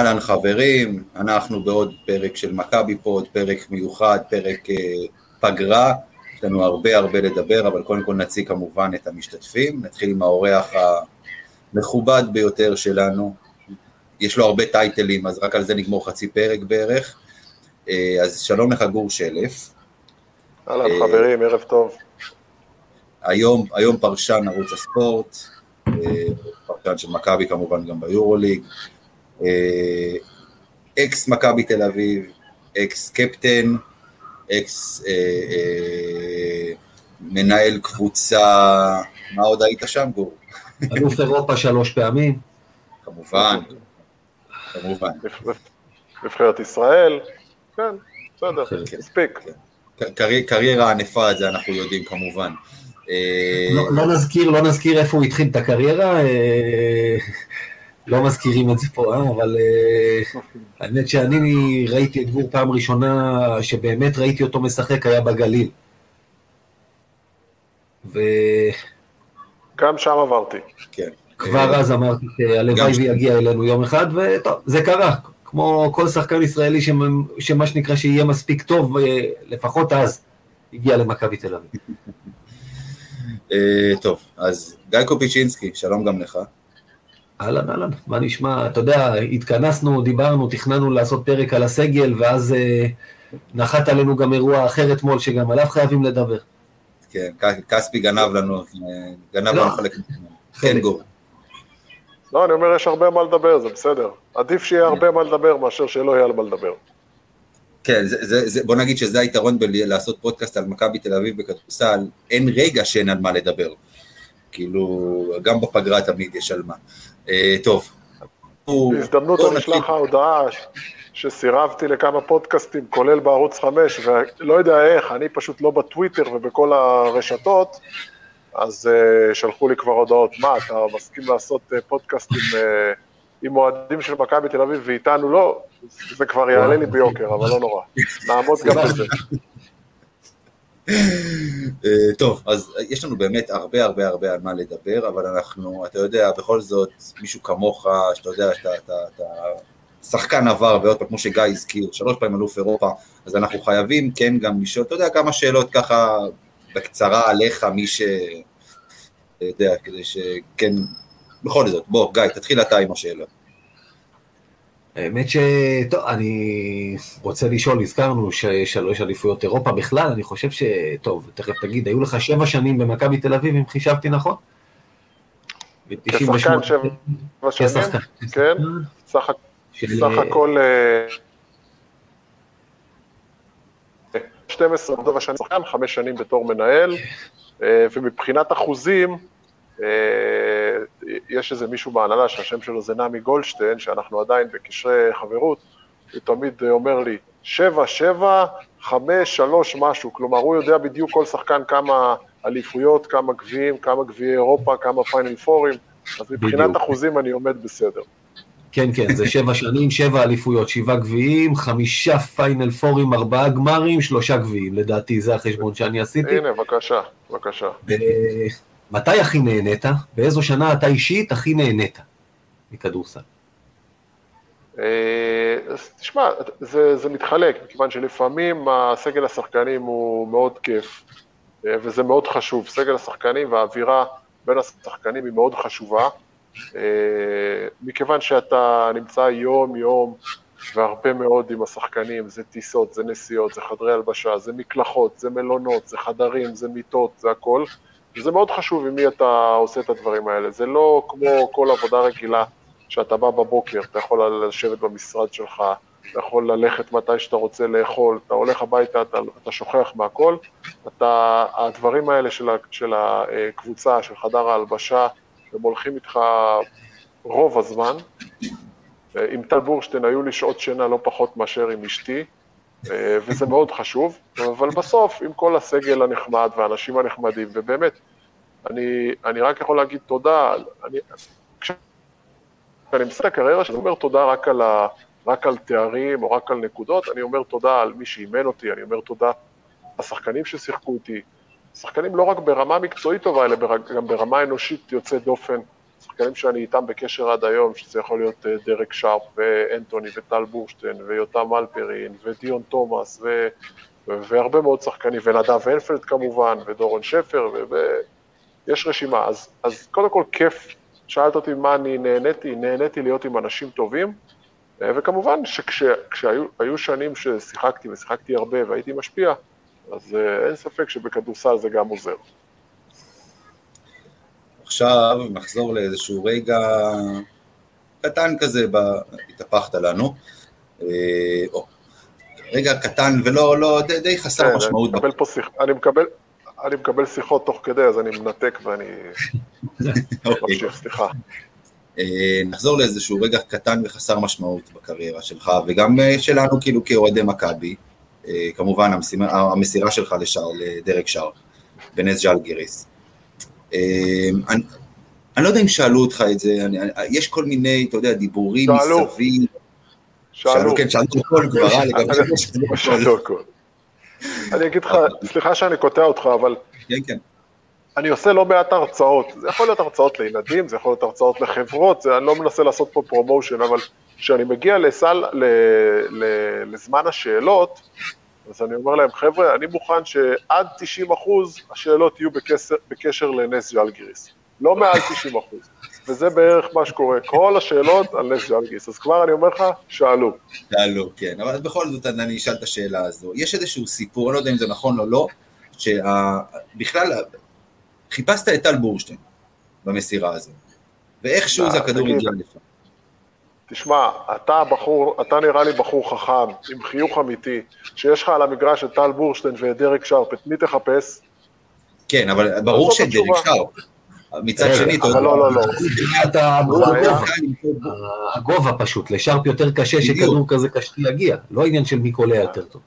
אהלן חברים, אנחנו בעוד פרק של מכבי פוד, פרק מיוחד, פרק אה, פגרה, יש לנו הרבה הרבה לדבר, אבל קודם כל נציג כמובן את המשתתפים, נתחיל עם האורח המכובד ביותר שלנו, יש לו הרבה טייטלים, אז רק על זה נגמור חצי פרק בערך, אה, אז שלום לך גור שלף. אהלן אה, חברים, ערב טוב. היום, היום פרשן ערוץ הספורט, אה, פרשן של מכבי כמובן גם ביורוליג, אקס מכבי תל אביב, אקס קפטן, אקס אה, אה, מנהל קבוצה, מה עוד היית שם גור? אלוף אירופה שלוש פעמים. כמובן, כמובן. נבחרת ישראל, כן, בסדר, כן. מספיק. קריירה ענפה, את זה אנחנו יודעים כמובן. לא, לא נזכיר, לא נזכיר איפה הוא התחיל את הקריירה, לא מזכירים את זה פה, אה? אבל uh, האמת שאני ראיתי את גור פעם ראשונה, שבאמת ראיתי אותו משחק, היה בגליל. ו... גם שם עברתי. כן. כבר אז אמרתי שהלוואי ויגיע אלינו יום אחד, וטוב, זה קרה. כמו כל שחקן ישראלי שמה שנקרא שיהיה מספיק טוב, אה, לפחות אז, הגיע למכבי תל אביב. אה, טוב, אז גיא קופיצ'ינסקי, שלום גם לך. אהלן, אהלן, מה נשמע? אתה יודע, התכנסנו, דיברנו, תכננו לעשות פרק על הסגל, ואז אה, נחת עלינו גם אירוע אחר אתמול, שגם עליו חייבים לדבר. כן, כספי גנב לנו, אה, גנב לנו לא. חלק כן, גור. לא, אני אומר, יש הרבה מה לדבר, זה בסדר. עדיף שיהיה הרבה מה לדבר מאשר שלא יהיה על מה לדבר. כן, זה, זה, זה, בוא נגיד שזה היתרון בלעשות פודקאסט על מכבי תל אביב בכדורסל, אין רגע שאין על מה לדבר. כאילו, גם בפגרה תמיד יש על מה. אה, טוב. בהזדמנות אני אשלח לך הודעה שסירבתי לכמה פודקאסטים, כולל בערוץ 5, ולא יודע איך, אני פשוט לא בטוויטר ובכל הרשתות, אז uh, שלחו לי כבר הודעות, מה, אתה מסכים לעשות uh, פודקאסט עם, uh, עם אוהדים של מכבי תל אביב ואיתנו לא? זה כבר יעלה לי ביוקר, אבל לא נורא. נעמוד גם בזה. אה, טוב, אז יש לנו באמת הרבה הרבה הרבה על מה לדבר, אבל אנחנו, אתה יודע, בכל זאת, מישהו כמוך, שאתה יודע שאתה אתה, אתה, שחקן עבר, ועוד פעם, כמו שגיא הזכיר, שלוש פעמים אלוף אירופה, אז אנחנו חייבים כן גם לשאול, אתה יודע, כמה שאלות ככה בקצרה עליך, מי ש... אתה יודע, כדי שכן, בכל זאת, בוא, גיא, תתחיל אתה עם השאלות. האמת ש... טוב, אני רוצה לשאול, הזכרנו שלוש אליפויות אירופה בכלל, אני חושב ש... טוב, תכף תגיד, היו לך שבע שנים במכבי תל אביב, אם חישבתי נכון? כשחקן שבע שנים, כן, סך הכל 12 רבע שנים שחקן, חמש שנים בתור מנהל, אה, ומבחינת אחוזים, אה, יש איזה מישהו בהנהלה שהשם שלו זה נעמי גולדשטיין, שאנחנו עדיין בקשרי חברות, הוא תמיד אומר לי, שבע, שבע, חמש, שלוש, משהו. כלומר, הוא יודע בדיוק כל שחקן כמה אליפויות, כמה גביעים, כמה גביעי אירופה, כמה פיינל פורים, אז מבחינת בדיוק. אחוזים אני עומד בסדר. כן, כן, זה שבע שנים, שבע אליפויות, שבעה גביעים, חמישה פיינל פורים, ארבעה גמרים, שלושה גביעים, לדעתי, זה החשבון שאני עשיתי. הנה, בבקשה, בבקשה. מתי הכי נהנית? באיזו שנה אתה אישית הכי נהנית מכדורסל? אה, תשמע, זה, זה מתחלק, מכיוון שלפעמים הסגל השחקנים הוא מאוד כיף, אה, וזה מאוד חשוב. סגל השחקנים והאווירה בין השחקנים היא מאוד חשובה, אה, מכיוון שאתה נמצא יום-יום והרבה מאוד עם השחקנים, זה טיסות, זה נסיעות, זה חדרי הלבשה, זה מקלחות, זה מלונות, זה חדרים, זה מיטות, זה הכל. וזה מאוד חשוב עם מי אתה עושה את הדברים האלה. זה לא כמו כל עבודה רגילה שאתה בא בבוקר, אתה יכול לשבת במשרד שלך, אתה יכול ללכת מתי שאתה רוצה לאכול, אתה הולך הביתה, אתה, אתה שוכח מהכל. אתה, הדברים האלה של, של הקבוצה, של חדר ההלבשה, הם הולכים איתך רוב הזמן. עם טל בורשטיין היו לי שעות שינה לא פחות מאשר עם אשתי, וזה מאוד חשוב, אבל בסוף, עם כל הסגל הנחמד והאנשים הנחמדים, ובאמת, אני, אני רק יכול להגיד תודה, אני, כשאני מסתכל הקריירה שלי, אני אומר תודה רק על, ה, רק על תארים או רק על נקודות, אני אומר תודה על מי שאימן אותי, אני אומר תודה לשחקנים ששיחקו איתי, שחקנים לא רק ברמה מקצועית טובה, אלא גם ברמה אנושית יוצאת דופן, שחקנים שאני איתם בקשר עד היום, שזה יכול להיות אה, דרק שרפ ואנטוני וטל בורשטיין ויותם אלפרין ודיון תומאס ו... והרבה מאוד שחקנים, ונדב הנפלד כמובן, ודורון שפר, ויש רשימה. אז, אז קודם כל כיף, שאלת אותי מה אני נהניתי, נהניתי להיות עם אנשים טובים, אה, וכמובן שכשהיו שנים ששיחקתי, ושיחקתי הרבה והייתי משפיע, אז אה, אין ספק שבכדורסל זה גם עוזר. עכשיו נחזור לאיזשהו רגע קטן כזה, ב... התהפכת לנו. אה, או, רגע קטן ולא, לא, די, די חסר כן, משמעות. אני מקבל, שיח, אני, מקבל, אני מקבל שיחות תוך כדי, אז אני מנתק ואני אוקיי. ממשיך, סליחה. אה, נחזור לאיזשהו רגע קטן וחסר משמעות בקריירה שלך, וגם אה, שלנו כאילו כאוהדי מכבי, אה, כמובן המשימה, המסירה שלך לשער, לדרק שער, בנס ג'לגיריס. אני, אני לא יודע אם שאלו אותך את זה, אני, יש כל מיני, אתה יודע, דיבורים מסביב. שאלו. כן, שאלו הכל כבר, לגבי שאלו הכל. אני אגיד לך, סליחה שאני קוטע אותך, אבל... כן, כן. אני עושה לא מעט הרצאות, זה יכול להיות הרצאות לילדים, זה יכול להיות הרצאות לחברות, זה, אני לא מנסה לעשות פה promotion, אבל כשאני מגיע לסל, ל, ל, לזמן השאלות, אז אני אומר להם, חבר'ה, אני מוכן שעד 90 אחוז השאלות יהיו בקשר, בקשר לנס ז'לגיריס, לא מעל 90 אחוז. וזה בערך מה שקורה, כל השאלות על נס ג'לגיס, אז כבר אני אומר לך, שאלו. שאלו, כן, אבל בכל זאת אני אשאל את השאלה הזו. יש איזשהו סיפור, אני לא יודע אם זה נכון או לא, שבכלל, חיפשת את טל בורשטיין במסירה הזו, ואיכשהו זה אה, הכדור הגיע לך. תשמע, אתה בחור, אתה נראה לי בחור חכם, עם חיוך אמיתי, שיש לך על המגרש את טל בורשטיין ואת דרק שרפ, את מי תחפש? כן, אבל ברור שדרק שרפ. מצד שני, אתה יודע, לא, לא, לא. הגובה פשוט, לשרפ יותר קשה שכדור כזה קשה להגיע, לא עניין של מי קולע יותר טוב.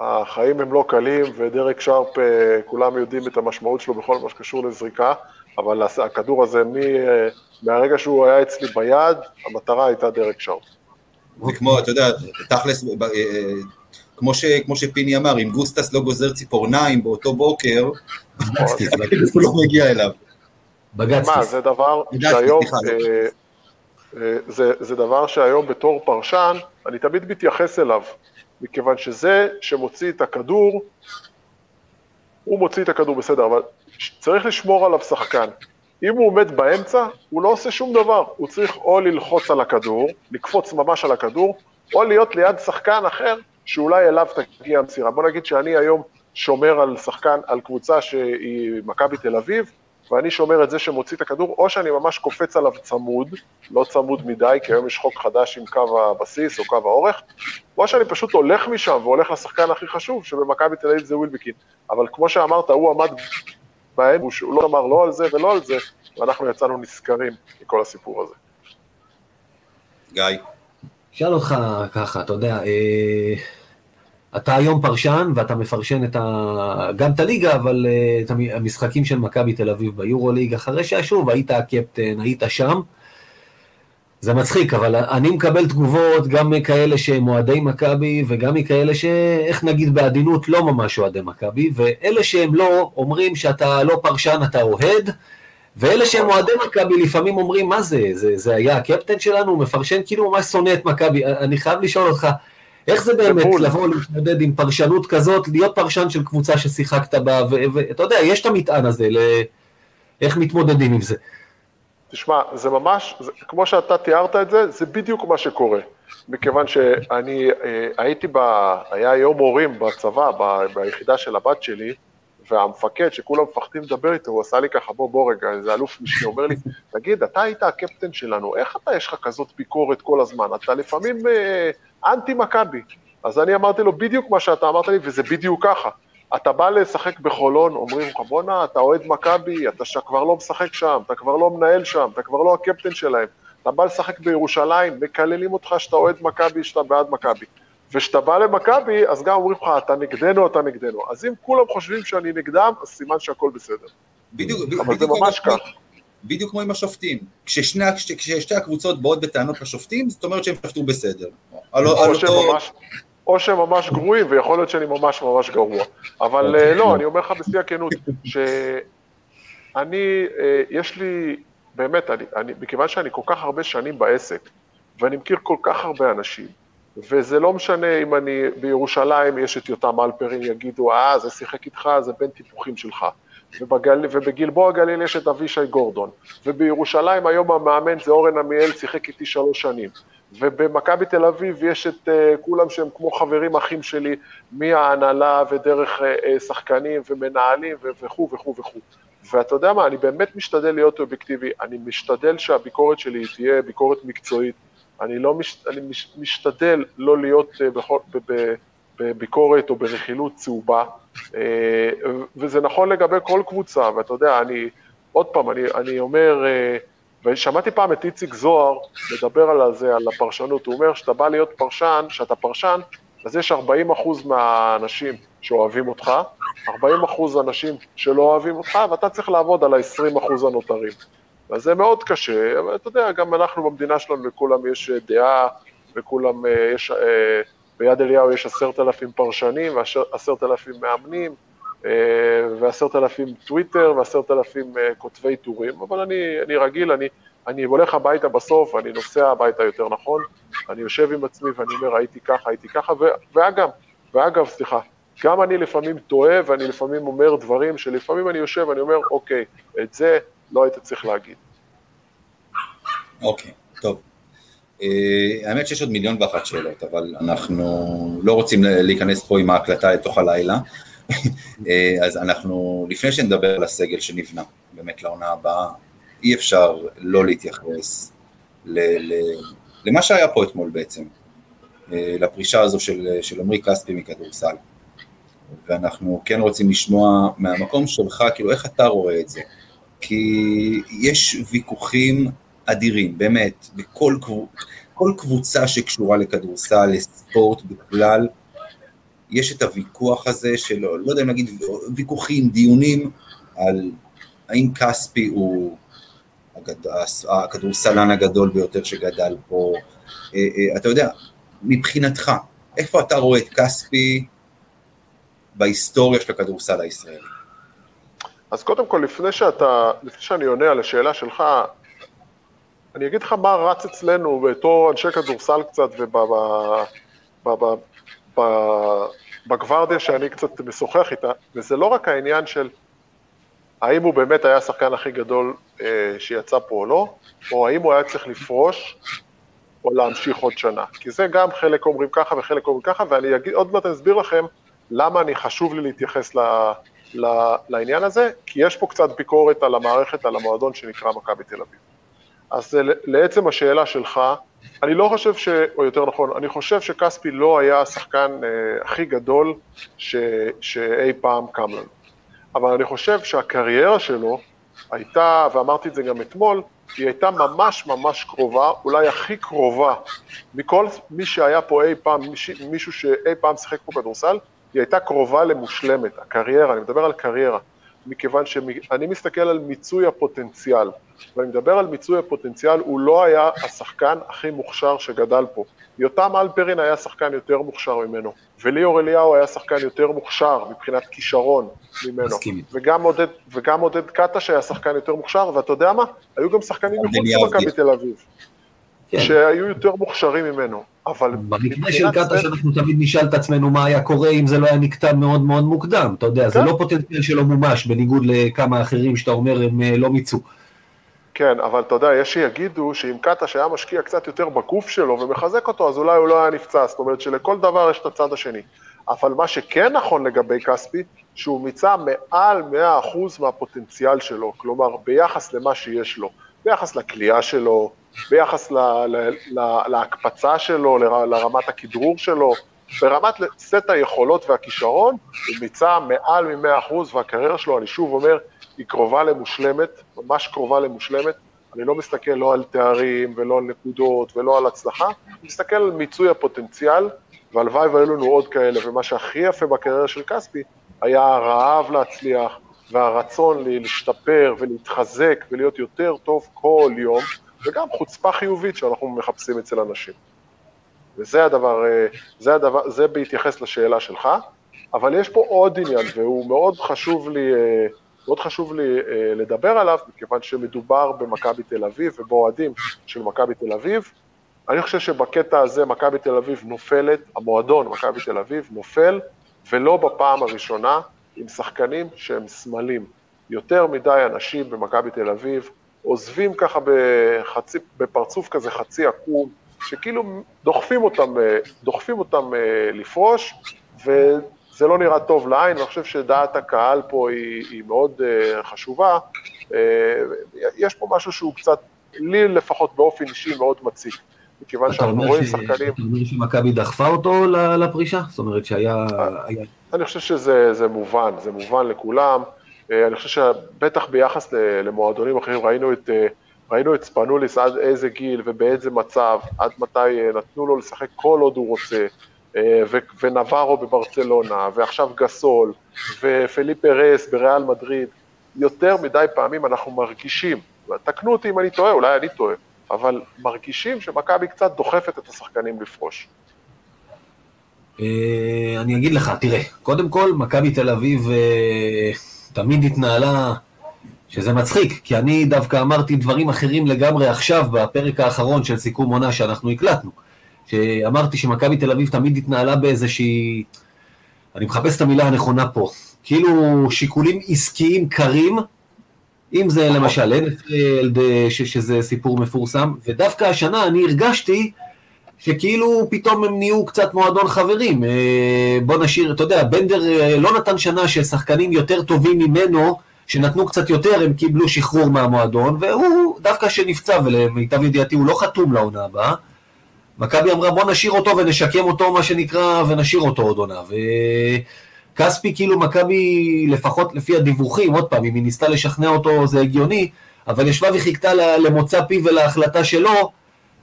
החיים הם לא קלים, ודרק שרפ, אה, כולם יודעים את המשמעות שלו בכל מה שקשור לזריקה, אבל הכדור הזה, אה, מהרגע שהוא היה אצלי ביד, המטרה הייתה דרק שרפ. זה כמו, אתה יודע, תכלס, אה, כמו, ש, כמו שפיני אמר, אם גוסטס לא גוזר ציפורניים באותו בוקר, נכון. הוא לא מגיע אליו. בג"ץ. מה, זה דבר שהיום, אה, אה, זה, זה דבר שהיום בתור פרשן, אני תמיד מתייחס אליו, מכיוון שזה שמוציא את הכדור, הוא מוציא את הכדור בסדר, אבל צריך לשמור עליו שחקן. אם הוא עומד באמצע, הוא לא עושה שום דבר, הוא צריך או ללחוץ על הכדור, לקפוץ ממש על הכדור, או להיות ליד שחקן אחר שאולי אליו תגיע המסירה. בוא נגיד שאני היום שומר על שחקן, על קבוצה שהיא מכבי תל אביב, ואני שומר את זה שמוציא את הכדור, או שאני ממש קופץ עליו צמוד, לא צמוד מדי, כי היום יש חוק חדש עם קו הבסיס או קו האורך, או שאני פשוט הולך משם והולך לשחקן הכי חשוב, שבמכבי תל אביב זה ווילבקין. אבל כמו שאמרת, הוא עמד בהם, הוא לא אמר לא על זה ולא על זה, ואנחנו יצאנו נשכרים מכל הסיפור הזה. גיא. אשאל אותך ככה, אתה יודע, אה... אתה היום פרשן ואתה מפרשן את ה... גם את הליגה, אבל uh, את המשחקים של מכבי תל אביב ביורוליג, אחרי ששוב היית הקפטן, היית שם. זה מצחיק, אבל אני מקבל תגובות גם מכאלה שהם אוהדי מכבי, וגם מכאלה שאיך נגיד בעדינות לא ממש אוהדי מכבי, ואלה שהם לא, אומרים שאתה לא פרשן, אתה אוהד, ואלה שהם אוהדי מכבי לפעמים אומרים, מה זה, זה, זה היה הקפטן שלנו, הוא מפרשן כאילו ממש שונא את מכבי. אני חייב לשאול אותך, איך זה באמת לבוא להתמודד עם פרשנות כזאת, להיות פרשן של קבוצה ששיחקת בה, ואתה יודע, יש את המטען הזה, איך מתמודדים עם זה. תשמע, זה ממש, זה, כמו שאתה תיארת את זה, זה בדיוק מה שקורה. מכיוון שאני אה, הייתי ב... היה יום הורים בצבא, ב, ביחידה של הבת שלי, והמפקד, שכולם מפחדים לדבר איתו, הוא עשה לי ככה, בוא, בוא רגע, איזה אלוף משנה, אומר לי, תגיד, אתה היית הקפטן שלנו, איך אתה, יש לך כזאת ביקורת כל הזמן? אתה לפעמים אה, אנטי מכבי. אז אני אמרתי לו בדיוק מה שאתה אמרת לי, וזה בדיוק ככה. אתה בא לשחק בחולון, אומרים לך, בואנה, אתה אוהד מכבי, אתה כבר לא משחק שם, אתה כבר לא מנהל שם, אתה כבר לא הקפטן שלהם. אתה בא לשחק בירושלים, מקללים אותך שאתה אוהד מכבי, שאתה בעד מכבי. וכשאתה בא למכבי, אז גם אומרים לך, אתה נגדנו, אתה נגדנו. אז אם כולם חושבים שאני נגדם, אז סימן שהכל בסדר. בדיוק, אבל זה ממש כך. בדיוק כמו עם השופטים. כששני, כששתי הקבוצות באות בטענות לשופטים, זאת אומרת שהם שפטו בסדר. על אותו... ממש, או שהם ממש גרועים, ויכול להיות שאני ממש ממש גרוע. אבל אוקיי. לא, אני אומר לך בשיא הכנות, שאני, אה, יש לי באמת, אני, אני, מכיוון שאני כל כך הרבה שנים בעסק, ואני מכיר כל כך הרבה אנשים, וזה לא משנה אם אני בירושלים, יש את יותם אלפרין, יגידו, אה, זה שיחק איתך, זה בין טיפוחים שלך. ובגל, ובגלבוע גליל יש את אבישי גורדון. ובירושלים היום המאמן זה אורן עמיאל, שיחק איתי שלוש שנים. ובמכבי תל אביב יש את uh, כולם שהם כמו חברים אחים שלי, מההנהלה ודרך uh, שחקנים ומנהלים וכו' וכו' וכו'. ואתה יודע מה, אני באמת משתדל להיות אובייקטיבי, אני משתדל שהביקורת שלי תהיה ביקורת מקצועית, אני, לא מש, אני מש, משתדל לא להיות בכל, בביקורת או ברכילות צהובה, וזה נכון לגבי כל קבוצה, ואתה יודע, אני, עוד פעם, אני, אני אומר, ושמעתי פעם את איציק זוהר מדבר על זה, על הפרשנות, הוא אומר שאתה בא להיות פרשן, שאתה פרשן, אז יש 40 אחוז מהאנשים שאוהבים אותך, 40 אחוז אנשים שלא אוהבים אותך, ואתה צריך לעבוד על ה-20 אחוז הנותרים. אז זה מאוד קשה, אבל אתה יודע, גם אנחנו במדינה שלנו, לכולם יש דעה, וכולם, אה, יש, אה, ביד אליהו יש עשרת אלפים פרשנים ועשרת אלפים מאמנים, אה, ועשרת אלפים טוויטר ועשרת אלפים כותבי טורים, אבל אני, אני רגיל, אני, אני הולך הביתה בסוף, אני נוסע הביתה יותר נכון, אני יושב עם עצמי ואני אומר, הייתי ככה, הייתי ככה, ואגב, ואגב, סליחה, גם אני לפעמים טועה ואני לפעמים אומר דברים שלפעמים אני יושב ואני אומר, אוקיי, את זה לא היית צריך להגיד. אוקיי, טוב. Uh, האמת שיש עוד מיליון ואחת שאלות, אבל אנחנו לא רוצים להיכנס פה עם ההקלטה לתוך הלילה, אז אנחנו, לפני שנדבר על הסגל שנבנה, באמת לעונה הבאה, אי אפשר לא להתייחס ל, ל, למה שהיה פה אתמול בעצם, uh, לפרישה הזו של עמרי כספי מכדורסל. ואנחנו כן רוצים לשמוע מהמקום שלך, כאילו איך אתה רואה את זה? כי יש ויכוחים אדירים, באמת, בכל כל קבוצה שקשורה לכדורסל, לספורט בכלל, יש את הוויכוח הזה של, לא יודע אם נגיד ויכוחים, דיונים, על האם כספי הוא הגד... הכדורסלן הגדול ביותר שגדל פה, אה, אה, אתה יודע, מבחינתך, איפה אתה רואה את כספי בהיסטוריה של הכדורסל הישראלי? אז קודם כל, לפני, שאתה, לפני שאני עונה על השאלה שלך, אני אגיד לך מה רץ אצלנו בתור אנשי כדורסל קצת ובגוורדיה שאני קצת משוחח איתה, וזה לא רק העניין של האם הוא באמת היה השחקן הכי גדול אה, שיצא פה או לא, או האם הוא היה צריך לפרוש או להמשיך עוד שנה. כי זה גם חלק אומרים ככה וחלק אומרים ככה, ואני אגיד, עוד מעט אסביר לכם למה אני חשוב לי להתייחס ל, ל, לעניין הזה, כי יש פה קצת ביקורת על המערכת, על המועדון שנקרא מכבי תל אביב. אז לעצם השאלה שלך, אני לא חושב ש... או יותר נכון, אני חושב שכספי לא היה השחקן אה, הכי גדול ש, שאי פעם קם לנו. אבל אני חושב שהקריירה שלו הייתה, ואמרתי את זה גם אתמול, היא הייתה ממש ממש קרובה, אולי הכי קרובה מכל מי שהיה פה אי פעם, מישהו שאי פעם שיחק פה כדורסל, היא הייתה קרובה למושלמת, הקריירה, אני מדבר על קריירה, מכיוון שאני מסתכל על מיצוי הפוטנציאל, ואני מדבר על מיצוי הפוטנציאל, הוא לא היה השחקן הכי מוכשר שגדל פה. יותם אלפרין היה שחקן יותר מוכשר ממנו, וליאור אליהו היה שחקן יותר מוכשר מבחינת כישרון ממנו. מסכים. וגם עודד, וגם עודד קטש היה שחקן יותר מוכשר, ואתה יודע מה? היו גם שחקנים מחוץ למכבי תל אביב, כן. שהיו יותר מוכשרים ממנו. אבל... במקרה של קטש אנחנו תמיד נשאל את עצמנו מה היה קורה אם זה לא היה נקטע מאוד מאוד מוקדם, אתה יודע, זה כן. לא פוטנציאל שלא מומש, בניגוד לכמה אחרים שאתה אומר הם אה, לא מיצו. כן, אבל אתה יודע, יש שיגידו שאם קטש היה משקיע קצת יותר בגוף שלו ומחזק אותו, אז אולי הוא לא היה נפצע, זאת אומרת שלכל דבר יש את הצד השני. אבל מה שכן נכון לגבי כספי, שהוא מיצה מעל 100% מהפוטנציאל שלו, כלומר, ביחס למה שיש לו, ביחס לכלייה שלו, ביחס ל, ל, ל, להקפצה שלו, ל, לרמת הכדרור שלו, ברמת סט היכולות והכישרון, הוא מיצה מעל מ-100%, והקריירה שלו, אני שוב אומר, היא קרובה למושלמת, ממש קרובה למושלמת. אני לא מסתכל לא על תארים ולא על נקודות ולא על הצלחה, אני מסתכל על מיצוי הפוטנציאל, והלוואי והיו לנו עוד כאלה, ומה שהכי יפה בקריירה של כספי היה הרעב להצליח והרצון להשתפר ולהתחזק ולהיות יותר טוב כל יום, וגם חוצפה חיובית שאנחנו מחפשים אצל אנשים. וזה הדבר, אה, זה הדבר, זה בהתייחס לשאלה שלך, אבל יש פה עוד עניין, והוא מאוד חשוב לי, אה, מאוד חשוב לי אה, לדבר עליו, מכיוון שמדובר במכבי תל אביב ובאוהדים של מכבי תל אביב. אני חושב שבקטע הזה מכבי תל אביב נופלת, המועדון מכבי תל אביב נופל, ולא בפעם הראשונה, עם שחקנים שהם סמלים. יותר מדי אנשים במכבי תל אביב עוזבים ככה בחצי, בפרצוף כזה חצי עקום, שכאילו דוחפים אותם, דוחפים אותם אה, לפרוש, וזה לא נראה טוב לעין, אני חושב שדעת הקהל פה היא, היא מאוד אה, חשובה. אה, יש פה משהו שהוא קצת, לי לפחות באופן אישי מאוד מציק. מכיוון שאנחנו רואים שחקנים... אתה אומר שמכבי דחפה אותו לפרישה? זאת אומרת שהיה... אני חושב שזה מובן, זה מובן לכולם. אה, אני חושב שבטח ביחס למועדונים אחרים, ראינו את, אה, ראינו את ספנוליס עד איזה גיל ובאיזה מצב, עד מתי אה, נתנו לו לשחק כל עוד הוא רוצה, ונברו בברצלונה, ועכשיו גסול, ופליפ רס בריאל מדריד, יותר מדי פעמים אנחנו מרגישים, תקנו אותי אם אני טועה, אולי אני טועה, אבל מרגישים שמכבי קצת דוחפת את השחקנים לפרוש. אני אגיד לך, תראה, קודם כל, מכבי תל אביב תמיד התנהלה, שזה מצחיק, כי אני דווקא אמרתי דברים אחרים לגמרי עכשיו, בפרק האחרון של סיכום עונה שאנחנו הקלטנו. שאמרתי שמכבי תל אביב תמיד התנהלה באיזושהי... אני מחפש את המילה הנכונה פה. כאילו שיקולים עסקיים קרים, אם זה למשל אנפלד, שזה סיפור מפורסם, ודווקא השנה אני הרגשתי שכאילו פתאום הם נהיו קצת מועדון חברים. אה, בוא נשאיר, אתה יודע, בנדר אה, לא נתן שנה ששחקנים יותר טובים ממנו, שנתנו קצת יותר, הם קיבלו שחרור מהמועדון, והוא דווקא שנפצע, ולמיטב ידיעתי הוא לא חתום לעונה הבאה. מכבי אמרה בוא נשאיר אותו ונשקם אותו, מה שנקרא, ונשאיר אותו עוד עונה. וכספי, כאילו מכבי, לפחות לפי הדיווחים, עוד פעם, אם היא ניסתה לשכנע אותו זה הגיוני, אבל ישבה וחיכתה למוצא פיו ולהחלטה שלו,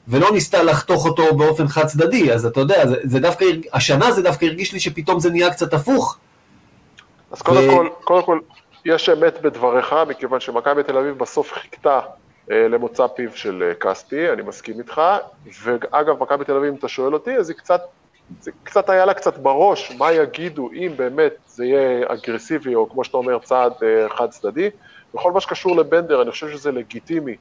ולא ניסתה לחתוך אותו באופן חד צדדי, אז אתה יודע, זה, זה דווקא, השנה זה דווקא הרגיש לי שפתאום זה נהיה קצת הפוך. אז קודם ו... כל, קודם כל, יש אמת בדבריך, מכיוון שמכבי תל אביב בסוף חיכתה אה, למוצא פיו של אה, כספי, אני מסכים איתך, ואגב, מכבי תל אביב, אם אתה שואל אותי, אז היא קצת, זה קצת היה לה קצת בראש, מה יגידו אם באמת זה יהיה אגרסיבי, או כמו שאתה אומר, צעד אה, חד צדדי. בכל מה שקשור לבנדר, אני חושב שזה לגיטימי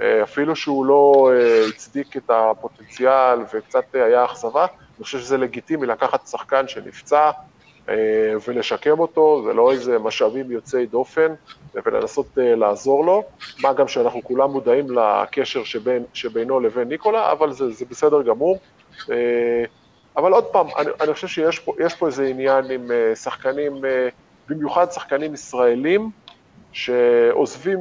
אפילו שהוא לא אה, הצדיק את הפוטנציאל וקצת היה אכזבה, אני חושב שזה לגיטימי לקחת שחקן שנפצע אה, ולשקם אותו, זה לא איזה משאבים יוצאי דופן, ולנסות לעזור לו, מה גם שאנחנו כולם מודעים לקשר שבין, שבינו לבין ניקולה, אבל זה, זה בסדר גמור. אבל עוד פעם, אני, אני חושב שיש פה, פה איזה עניין עם שחקנים, במיוחד שחקנים ישראלים, שעוזבים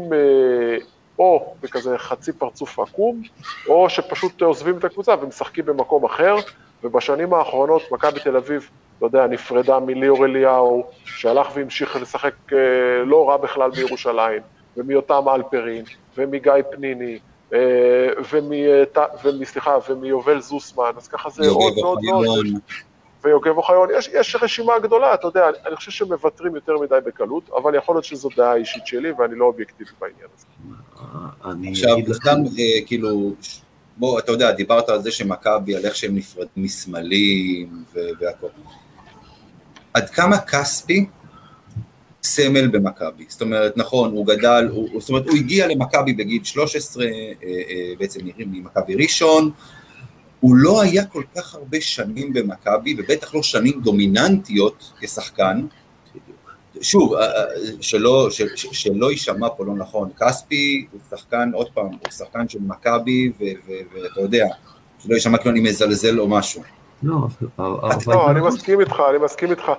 או בכזה חצי פרצוף עקום, או שפשוט עוזבים את הקבוצה ומשחקים במקום אחר, ובשנים האחרונות מכבי תל אביב, לא יודע, נפרדה מליאור אליהו, שהלך והמשיך לשחק אה, לא רע בכלל בירושלים, ומיותם אלפרין, ומגיא פניני, אה, ומ... סליחה, ומיובל זוסמן, אז ככה זה עוד ועוד ועוד. ויוגב אוחיון, יש, יש רשימה גדולה, אתה יודע, אני חושב שמוותרים יותר מדי בקלות, אבל יכול להיות שזו דעה אישית שלי ואני לא אובייקטיבי בעניין הזה. עכשיו, סתם אה, כאילו, בוא, אתה יודע, דיברת על זה שמכבי, על איך שהם נפרדים מסמלים והכל. עד כמה כספי סמל במכבי? זאת אומרת, נכון, הוא גדל, הוא, זאת אומרת, הוא הגיע למכבי בגיל 13, אה, אה, בעצם נראים ממכבי ראשון, הוא לא היה כל כך הרבה שנים במכבי, ובטח לא שנים דומיננטיות כשחקן. שוב, אה, אה, שלא, שלא יישמע פה לא נכון, כספי הוא שחקן, עוד פעם, הוא שחקן של מכבי, ואתה יודע, שלא יישמע כאילו אני מזלזל או משהו. לא, לא, אני מסכים איתך, אני מסכים איתך.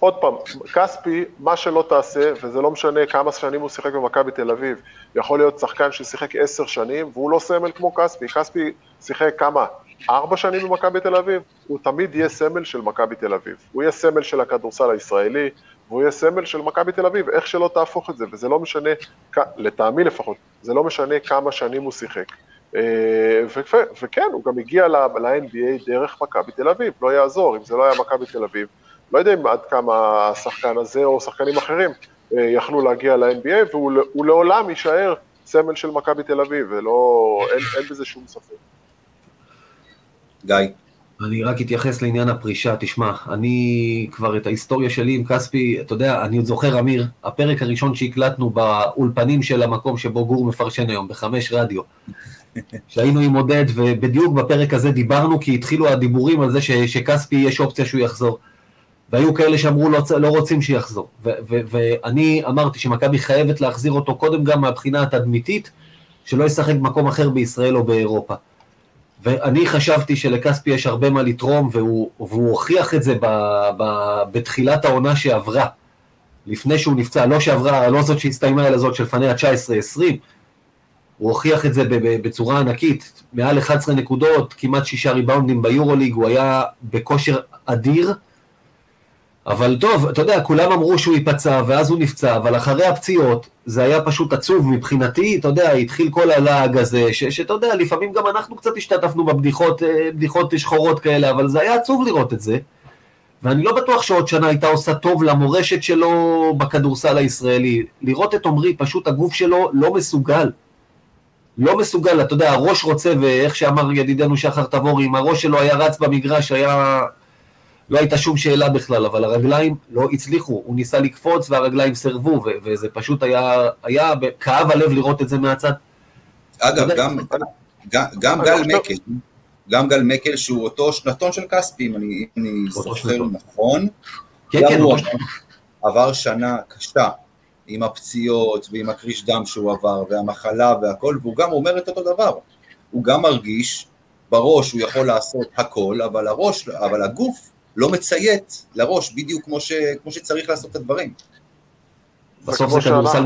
עוד פעם, כספי, מה שלא תעשה, וזה לא משנה כמה שנים הוא שיחק במכבי תל אביב, יכול להיות שחקן ששיחק עשר שנים, והוא לא סמל כמו כספי. כספי שיחק כמה? ארבע שנים במכבי תל אביב, הוא תמיד יהיה סמל של מכבי תל אביב. הוא יהיה סמל של הכדורסל הישראלי, והוא יהיה סמל של מכבי תל אביב, איך שלא תהפוך את זה, וזה לא משנה, לטעמי לפחות, זה לא משנה כמה שנים הוא שיחק. אה, וכן, הוא גם הגיע ל-NBA דרך מכבי תל אביב, לא יעזור, אם זה לא היה מכבי תל אביב, לא יודע אם עד כמה השחקן הזה או שחקנים אחרים אה, יכלו להגיע ל-NBA, והוא לעולם יישאר סמל של מכבי תל אביב, ולא, אין, אין בזה שום ספק. גיא. אני רק אתייחס לעניין הפרישה, תשמע, אני כבר את ההיסטוריה שלי עם כספי, אתה יודע, אני עוד זוכר, אמיר, הפרק הראשון שהקלטנו באולפנים של המקום שבו גור מפרשן היום, בחמש רדיו, שהיינו עם עודד, ובדיוק בפרק הזה דיברנו, כי התחילו הדיבורים על זה ש, שכספי יש אופציה שהוא יחזור. והיו כאלה שאמרו לא, לא רוצים שיחזור. ו, ו, ואני אמרתי שמכבי חייבת להחזיר אותו קודם גם מהבחינה התדמיתית, שלא ישחק במקום אחר בישראל או באירופה. ואני חשבתי שלכספי יש הרבה מה לתרום, והוא, והוא הוכיח את זה ב, ב, בתחילת העונה שעברה, לפני שהוא נפצע, לא שעברה, לא זאת שהסתיימה, אלא זאת שלפניה 19-20, הוא הוכיח את זה בצורה ענקית, מעל 11 נקודות, כמעט שישה ריבאונדים ביורוליג, הוא היה בכושר אדיר, אבל טוב, אתה יודע, כולם אמרו שהוא ייפצע, ואז הוא נפצע, אבל אחרי הפציעות, זה היה פשוט עצוב מבחינתי, אתה יודע, התחיל כל הלעג הזה, שאתה יודע, לפעמים גם אנחנו קצת השתתפנו בבדיחות, אה, בדיחות שחורות כאלה, אבל זה היה עצוב לראות את זה. ואני לא בטוח שעוד שנה הייתה עושה טוב למורשת שלו בכדורסל הישראלי. לראות את עמרי, פשוט הגוף שלו לא מסוגל. לא מסוגל, אתה יודע, הראש רוצה, ואיך שאמר ידידנו שחר תבורי, אם הראש שלו היה רץ במגרש, היה לא הייתה שום שאלה בכלל, אבל הרגליים לא הצליחו, הוא ניסה לקפוץ והרגליים סירבו, וזה פשוט היה, היה, כאב הלב לראות את זה מהצד. אגב, גם, גם, גם גל מקל, גם גל מקל שהוא אותו שנתון של כספי, אם אני, אני זוכר נכון, כן, כן, הוא עבר שנה קשה עם הפציעות ועם הקריש דם שהוא עבר והמחלה והכל, והוא גם אומר את אותו דבר, הוא גם מרגיש, בראש הוא יכול לעשות הכל, אבל הראש, אבל הגוף לא מציית לראש, בדיוק כמו, ש, כמו שצריך לעשות את הדברים. בסוף זה כדורסל...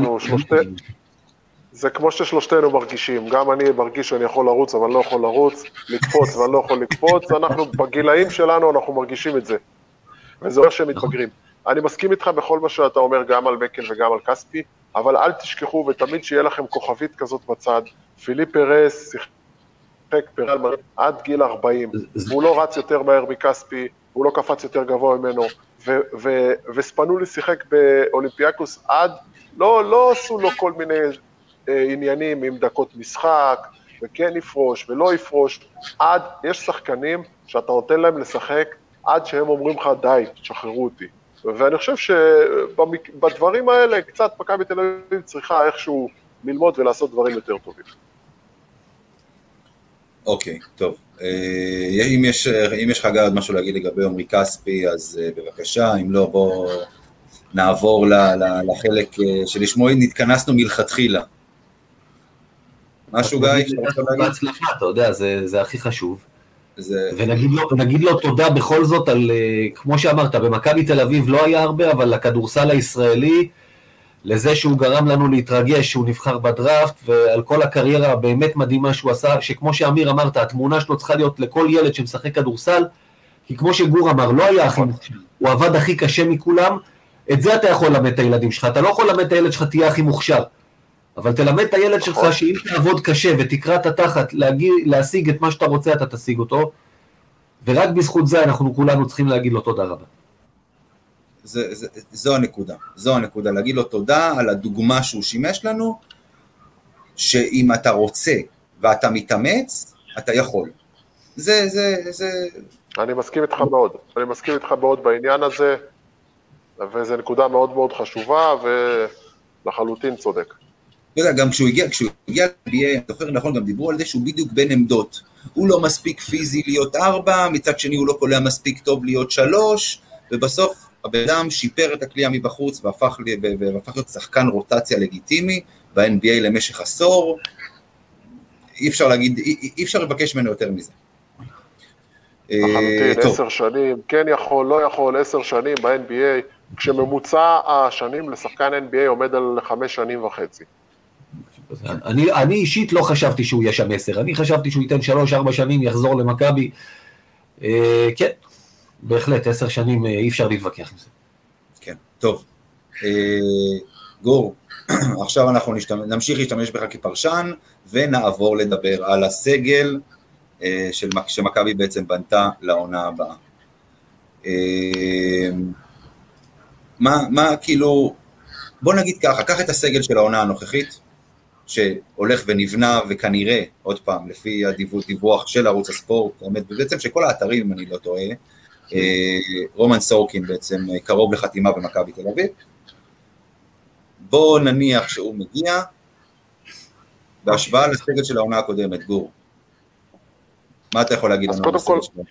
זה כמו ששלושתנו מרגישים, גם אני מרגיש שאני יכול לרוץ אבל לא יכול לרוץ, לקפוץ ואני לא יכול לקפוץ, אנחנו בגילאים שלנו אנחנו מרגישים את זה, וזה אומר שהם מתבגרים. אני מסכים איתך בכל מה שאתה אומר, גם על מקל וגם על כספי, אבל אל תשכחו ותמיד שיהיה לכם כוכבית כזאת בצד, פיליפ פרס שיחק פרל עד גיל 40, והוא לא רץ יותר מהר מכספי, הוא לא קפץ יותר גבוה ממנו, וספנולי שיחק באולימפיאקוס עד, לא, לא עשו לו כל מיני אה, עניינים עם דקות משחק, וכן יפרוש ולא יפרוש, עד, יש שחקנים שאתה נותן להם לשחק עד שהם אומרים לך די, תשחררו אותי. ואני חושב שבדברים האלה קצת מכבי תל אביב צריכה איכשהו ללמוד ולעשות דברים יותר טובים. אוקיי, טוב. אה, אם יש, אם יש לך גם עוד משהו להגיד לגבי עמרי כספי, אז אה, בבקשה, אם לא, בוא נעבור לחלק אה, שלשמו נתכנסנו מלכתחילה. משהו גיא? בהצלחה, אתה יודע, זה, זה הכי חשוב. זה... ונגיד לו, לו תודה בכל זאת על, כמו שאמרת, במכבי תל אביב לא היה הרבה, אבל לכדורסל הישראלי, לזה שהוא גרם לנו להתרגש, שהוא נבחר בדראפט, ועל כל הקריירה הבאמת מדהימה שהוא עשה, שכמו שאמיר אמרת, התמונה שלו צריכה להיות לכל ילד שמשחק כדורסל, כי כמו שגור אמר, לא היה הכי מוכשר, הוא עבד הכי קשה מכולם, את זה אתה יכול ללמד את הילדים שלך, אתה לא יכול ללמד את הילד שלך תהיה הכי מוכשר, אבל תלמד את הילד שלך נכון. שאם תעבוד קשה ותקרא את התחת להגיע, להשיג את מה שאתה רוצה, אתה תשיג אותו, ורק בזכות זה אנחנו כולנו צריכים להגיד לו תודה רבה. זה, זה, זו הנקודה, זו הנקודה, להגיד לו תודה על הדוגמה שהוא שימש לנו, שאם אתה רוצה ואתה מתאמץ, אתה יכול. זה, זה, זה... אני מסכים איתך מאוד, אני מסכים איתך מאוד בעניין הזה, וזו נקודה מאוד מאוד חשובה, ולחלוטין צודק. אתה יודע, גם כשהוא הגיע, כשהוא הגיע ל-NBA, אני זוכר נכון, גם דיברו על זה שהוא בדיוק בין עמדות. הוא לא מספיק פיזי להיות ארבע, מצד שני הוא לא קולע מספיק טוב להיות שלוש, ובסוף הבן אדם שיפר את הכלייה מבחוץ והפך, והפך להיות שחקן רוטציה לגיטימי ב-NBA למשך עשור, אי אפשר להגיד, אי, אי אפשר לבקש ממנו יותר מזה. לחלוטין, עשר שנים, כן יכול, לא יכול, עשר שנים ב-NBA, כשממוצע השנים לשחקן NBA עומד על חמש שנים וחצי. אני, אני אישית לא חשבתי שהוא יהיה שם עשר, אני חשבתי שהוא ייתן שלוש-ארבע שנים, יחזור למכבי. אה, כן, בהחלט, עשר שנים אה, אי אפשר להתווכח עם זה. כן, טוב. אה, גור, עכשיו אנחנו נמשיך להשתמש בך כפרשן, ונעבור לדבר על הסגל אה, שמכבי בעצם בנתה לעונה הבאה. מה, מה כאילו, בוא נגיד ככה, קח את הסגל של העונה הנוכחית, שהולך ונבנה, וכנראה, עוד פעם, לפי הדיווח של ערוץ הספורט, האמת, ובעצם שכל האתרים, אם אני לא טועה, רומן סורקין בעצם קרוב לחתימה במכבי תל אביב. בואו נניח שהוא מגיע, בהשוואה לסגל של העונה הקודמת, גור. מה אתה יכול להגיד לנו על הסגל שלו?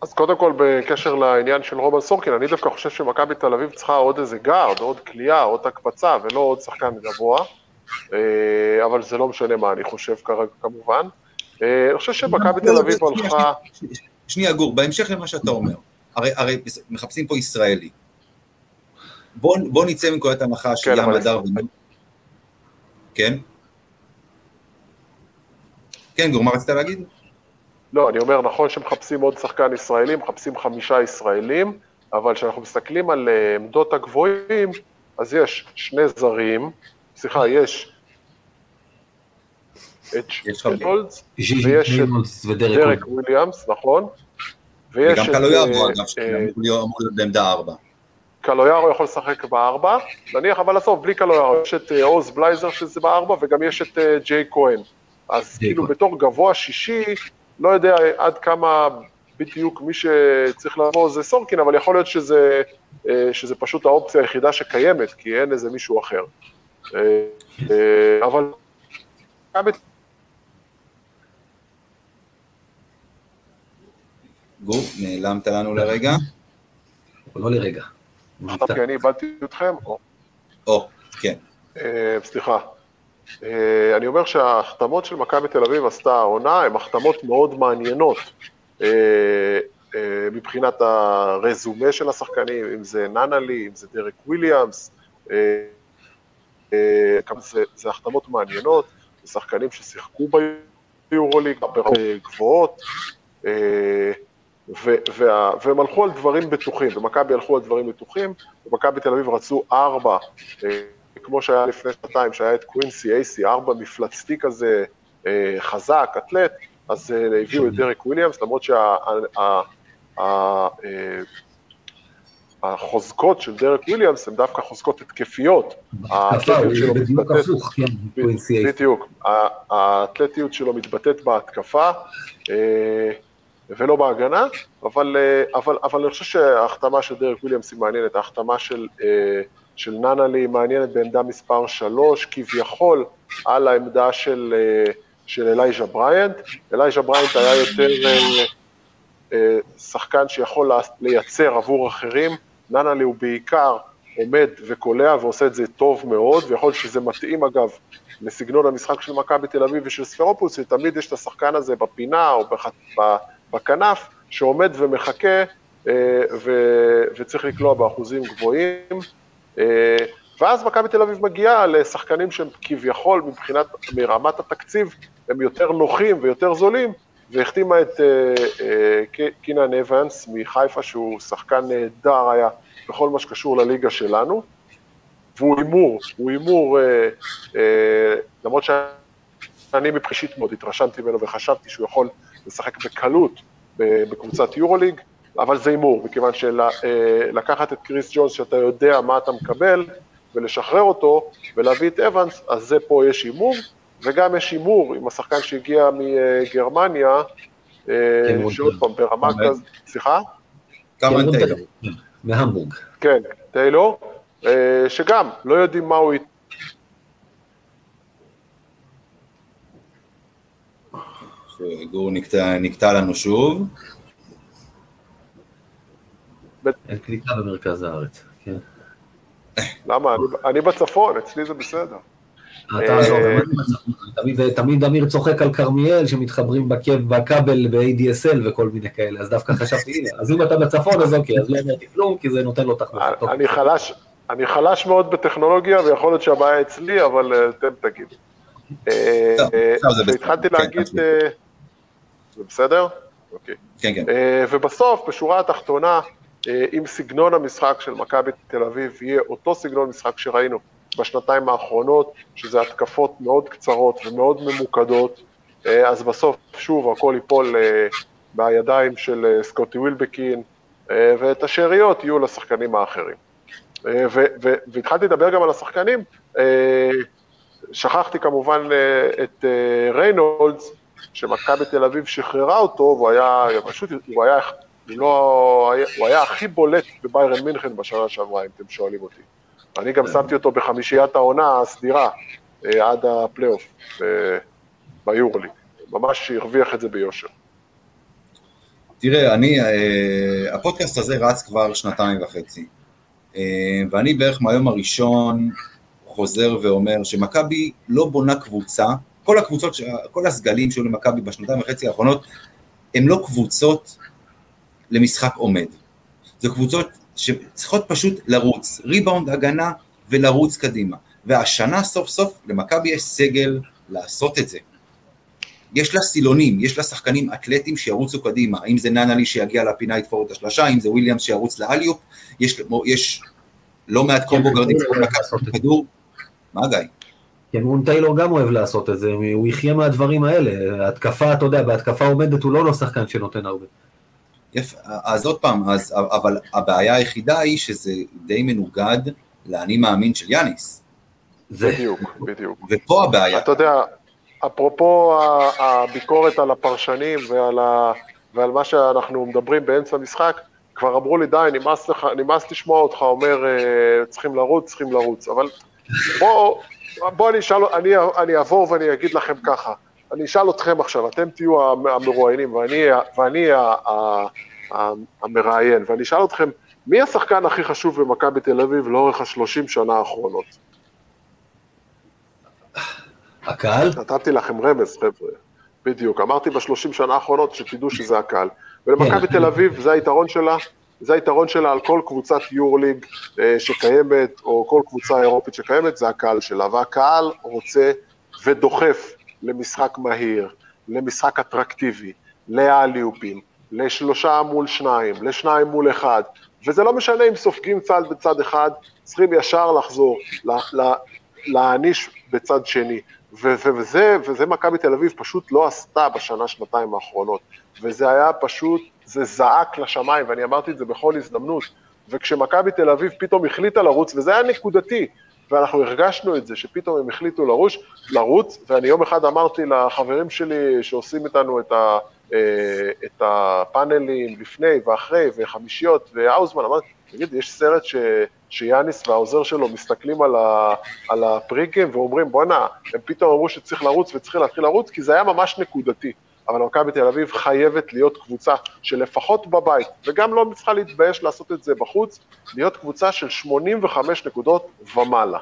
אז קודם כל, בקשר לעניין של רומן סורקין, אני דווקא חושב שמכבי תל אביב צריכה עוד איזה גארד, עוד כליאה, עוד הקפצה, ולא עוד שחקן גבוה, אה, אבל זה לא משנה מה אני חושב כרגע כמובן. אה, אני חושב שמכבי תל אביב הלכה... שנייה, גור, בהמשך למה שאתה אומר, הרי, הרי מחפשים פה ישראלי. בוא, בוא נצא מנקודת הנחה כן, שים הדר... כן? כן, גור, מה רצית להגיד? לא, אני אומר, נכון שמחפשים עוד שחקן ישראלי, מחפשים חמישה ישראלים, אבל כשאנחנו מסתכלים על אה, עמדות הגבוהים, אז יש שני זרים, סליחה, יש את שטולדס, ויש את דרק וויליאמס, נכון? ויש וגם קלויארו, אה, אגב, שאמור להיות בעמדה ארבע. קלויארו יכול לשחק בארבע, נניח, אבל עזוב, בלי קלויארו, יש את אה, עוז בלייזר שזה בארבע, וגם יש את ג'יי כהן. אז כאילו בתור גבוה שישי, לא יודע עד כמה בדיוק מי שצריך לבוא זה סורקין, אבל יכול להיות שזה, אה, שזה פשוט האופציה היחידה שקיימת, כי אין איזה מישהו אחר. אה, אה, אבל... גור, נעלמת לנו לרגע? לא לרגע. אוקיי, אני איבדתי אתכם? או, כן. סליחה. אה, אני אומר שההחתמות של מכבי תל אביב עשתה העונה הן החתמות מאוד מעניינות אה, אה, מבחינת הרזומה של השחקנים, אם זה ננלי, אם זה דרק וויליאמס, זה החתמות מעניינות, זה שחקנים ששיחקו ביורוליג גבוהות, והם הלכו על דברים בטוחים, ומכבי הלכו על דברים בטוחים, ומכבי תל אביב רצו ארבע כמו שהיה לפני שנתיים, שהיה את קווינסי אייסי, ארבע מפלצתי כזה, אה, חזק, אתלט, אז אה, הביאו את דרק וויליאמס, למרות שהחוזקות של דרק וויליאמס הן דווקא חוזקות התקפיות. האתלטיות שלו מתבטאת... כן, בדיוק. האתלטיות שלו מתבטאת בהתקפה. אה, ולא בהגנה, אבל, אבל, אבל אני חושב שההחתמה של דרק וויליאמס היא מעניינת, ההחתמה של של ננלי מעניינת בעמדה מספר 3, כביכול על העמדה של, אה, של אלייז'ה בריינט. אלייז'ה בריינט היה יותר אה, אה, שחקן שיכול לייצר עבור אחרים, ננלי הוא בעיקר עומד וקולע ועושה את זה טוב מאוד, ויכול להיות שזה מתאים אגב לסגנון המשחק של מכבי תל אביב ושל ספרופוס, שתמיד יש את השחקן הזה בפינה או בח... בכנף, שעומד ומחכה ו... וצריך לקלוע באחוזים גבוהים. אה, ואז מכבי תל אביב מגיעה לשחקנים שהם כביכול מבחינת, מרמת התקציב, הם יותר נוחים ויותר זולים, והחתימה את אה, אה, קינן אבנס מחיפה, שהוא שחקן נהדר היה בכל מה שקשור לליגה שלנו, והוא הימור, הוא הימור, למרות שאני מבחישית מאוד התרשמתי ממנו וחשבתי שהוא יכול לשחק בקלות בקבוצת יורוליג, אבל זה הימור, מכיוון שלקחת את קריס ג'ונס שאתה יודע מה אתה מקבל ולשחרר אותו ולהביא את אבנס, אז זה פה יש הימור, וגם יש הימור עם השחקן שהגיע מגרמניה, אה, שעוד פעם ברמה כזאת, סליחה? כמה טיילור. מהמבורג. כן, טיילור, אה, שגם לא יודעים מה הוא... גור נקטע לנו שוב. אין קליטה במרכז הארץ, כן. למה? אני בצפון, אצלי זה בסדר. אה, לא, תמיד אמיר צוחק על כרמיאל שמתחברים בכבל ב-ADSL וכל מיני כאלה, אז דווקא חשבתי, הנה, אז אם אתה בצפון אז אוקיי, אז לא אמרתי כלום, כי זה נותן לו תחמושת. אני חלש מאוד בטכנולוגיה, ויכול להיות שהבעיה אצלי, אבל אה, אתם תגידו. אה, התחלתי כן, להגיד, זה בסדר? אוקיי. כן, כן. ובסוף, בשורה התחתונה, אה, אם סגנון המשחק של מכבי תל אביב יהיה אותו סגנון משחק שראינו בשנתיים האחרונות, שזה התקפות מאוד קצרות ומאוד ממוקדות, אה, אז בסוף שוב הכל ייפול אה, בידיים של סקוטי ווילבקין, ואת השאריות יהיו לשחקנים האחרים. והתחלתי לדבר גם על השחקנים, שכחתי כמובן את ריינולדס, שמכבי תל אביב שחררה אותו, והוא היה, פשוט, הוא היה, לא, הוא היה הכי בולט בביירן מינכן בשנה שעברה, אם אתם שואלים אותי. אני גם שמתי אותו בחמישיית העונה הסדירה עד הפלייאוף ביורלי. ממש הרוויח את זה ביושר. תראה, אני, אה, הפודקאסט הזה רץ כבר שנתיים וחצי, אה, ואני בערך מהיום הראשון חוזר ואומר שמכבי לא בונה קבוצה, כל הקבוצות, כל הסגלים שהיו למכבי בשנתיים וחצי האחרונות, הם לא קבוצות למשחק עומד. זה קבוצות שצריכות פשוט לרוץ, ריבאונד, הגנה ולרוץ קדימה. והשנה סוף סוף למכבי יש סגל לעשות את זה. יש לה סילונים, יש לה שחקנים אתלטים שירוצו קדימה, האם זה ננלי שיגיע לפינה יתפור את השלושה, האם זה וויליאמס שירוץ לאליופ, יש, יש לא מעט קומבו כן, גרדים שיכולים לקחת כדור. מה גיא? כן, רון טיילור גם אוהב לעשות את זה, הוא יחיה מהדברים האלה, התקפה, אתה יודע, בהתקפה עומדת הוא לא לא שחקן שנותן הרבה. יפה, אז עוד פעם, אז, אבל הבעיה היחידה היא שזה די מנוגד לאני מאמין של יאניס. בדיוק, בדיוק. ופה הבעיה. אתה יודע, אפרופו הביקורת על הפרשנים ועל, ה, ועל מה שאנחנו מדברים באמצע המשחק, כבר אמרו לי, די, נמאס, לך, נמאס לשמוע אותך אומר, אה, צריכים לרוץ, צריכים לרוץ. אבל בוא, בוא אני אשאל, אני, אני אעבור ואני אגיד לכם ככה. אני אשאל אתכם עכשיו, אתם תהיו המרואיינים ואני, ואני המראיין, ואני אשאל אתכם, מי השחקן הכי חשוב במכבי תל אביב לאורך השלושים שנה האחרונות? הקהל? נתתי לכם רמז, חבר'ה. בדיוק. אמרתי בשלושים שנה האחרונות שתדעו שזה הקהל. ולמכבי כן. תל אביב, זה היתרון שלה, זה היתרון שלה על כל קבוצת יורליג אה, שקיימת, או כל קבוצה אירופית שקיימת, זה הקהל שלה. והקהל רוצה ודוחף למשחק מהיר, למשחק אטרקטיבי, לאליופים, לשלושה מול שניים, לשניים מול אחד, וזה לא משנה אם סופגים צד בצד אחד, צריכים ישר לחזור, להעניש בצד שני. וזה, וזה מכבי תל אביב פשוט לא עשתה בשנה, שנתיים האחרונות. וזה היה פשוט, זה זעק לשמיים, ואני אמרתי את זה בכל הזדמנות. וכשמכבי תל אביב פתאום החליטה לרוץ, וזה היה נקודתי, ואנחנו הרגשנו את זה, שפתאום הם החליטו לרוש, לרוץ, ואני יום אחד אמרתי לחברים שלי שעושים איתנו את, ה, אה, את הפאנלים לפני ואחרי, וחמישיות, והאוזמן, אמרתי, תגיד, יש סרט ש... שיאניס והעוזר שלו מסתכלים על, ה, על הפריגים ואומרים, בואנה, הם פתאום אמרו שצריך לרוץ וצריך להתחיל לרוץ, כי זה היה ממש נקודתי. אבל מכבי תל אביב חייבת להיות קבוצה שלפחות בבית, וגם לא צריכה להתבייש לעשות את זה בחוץ, להיות קבוצה של 85 נקודות ומעלה.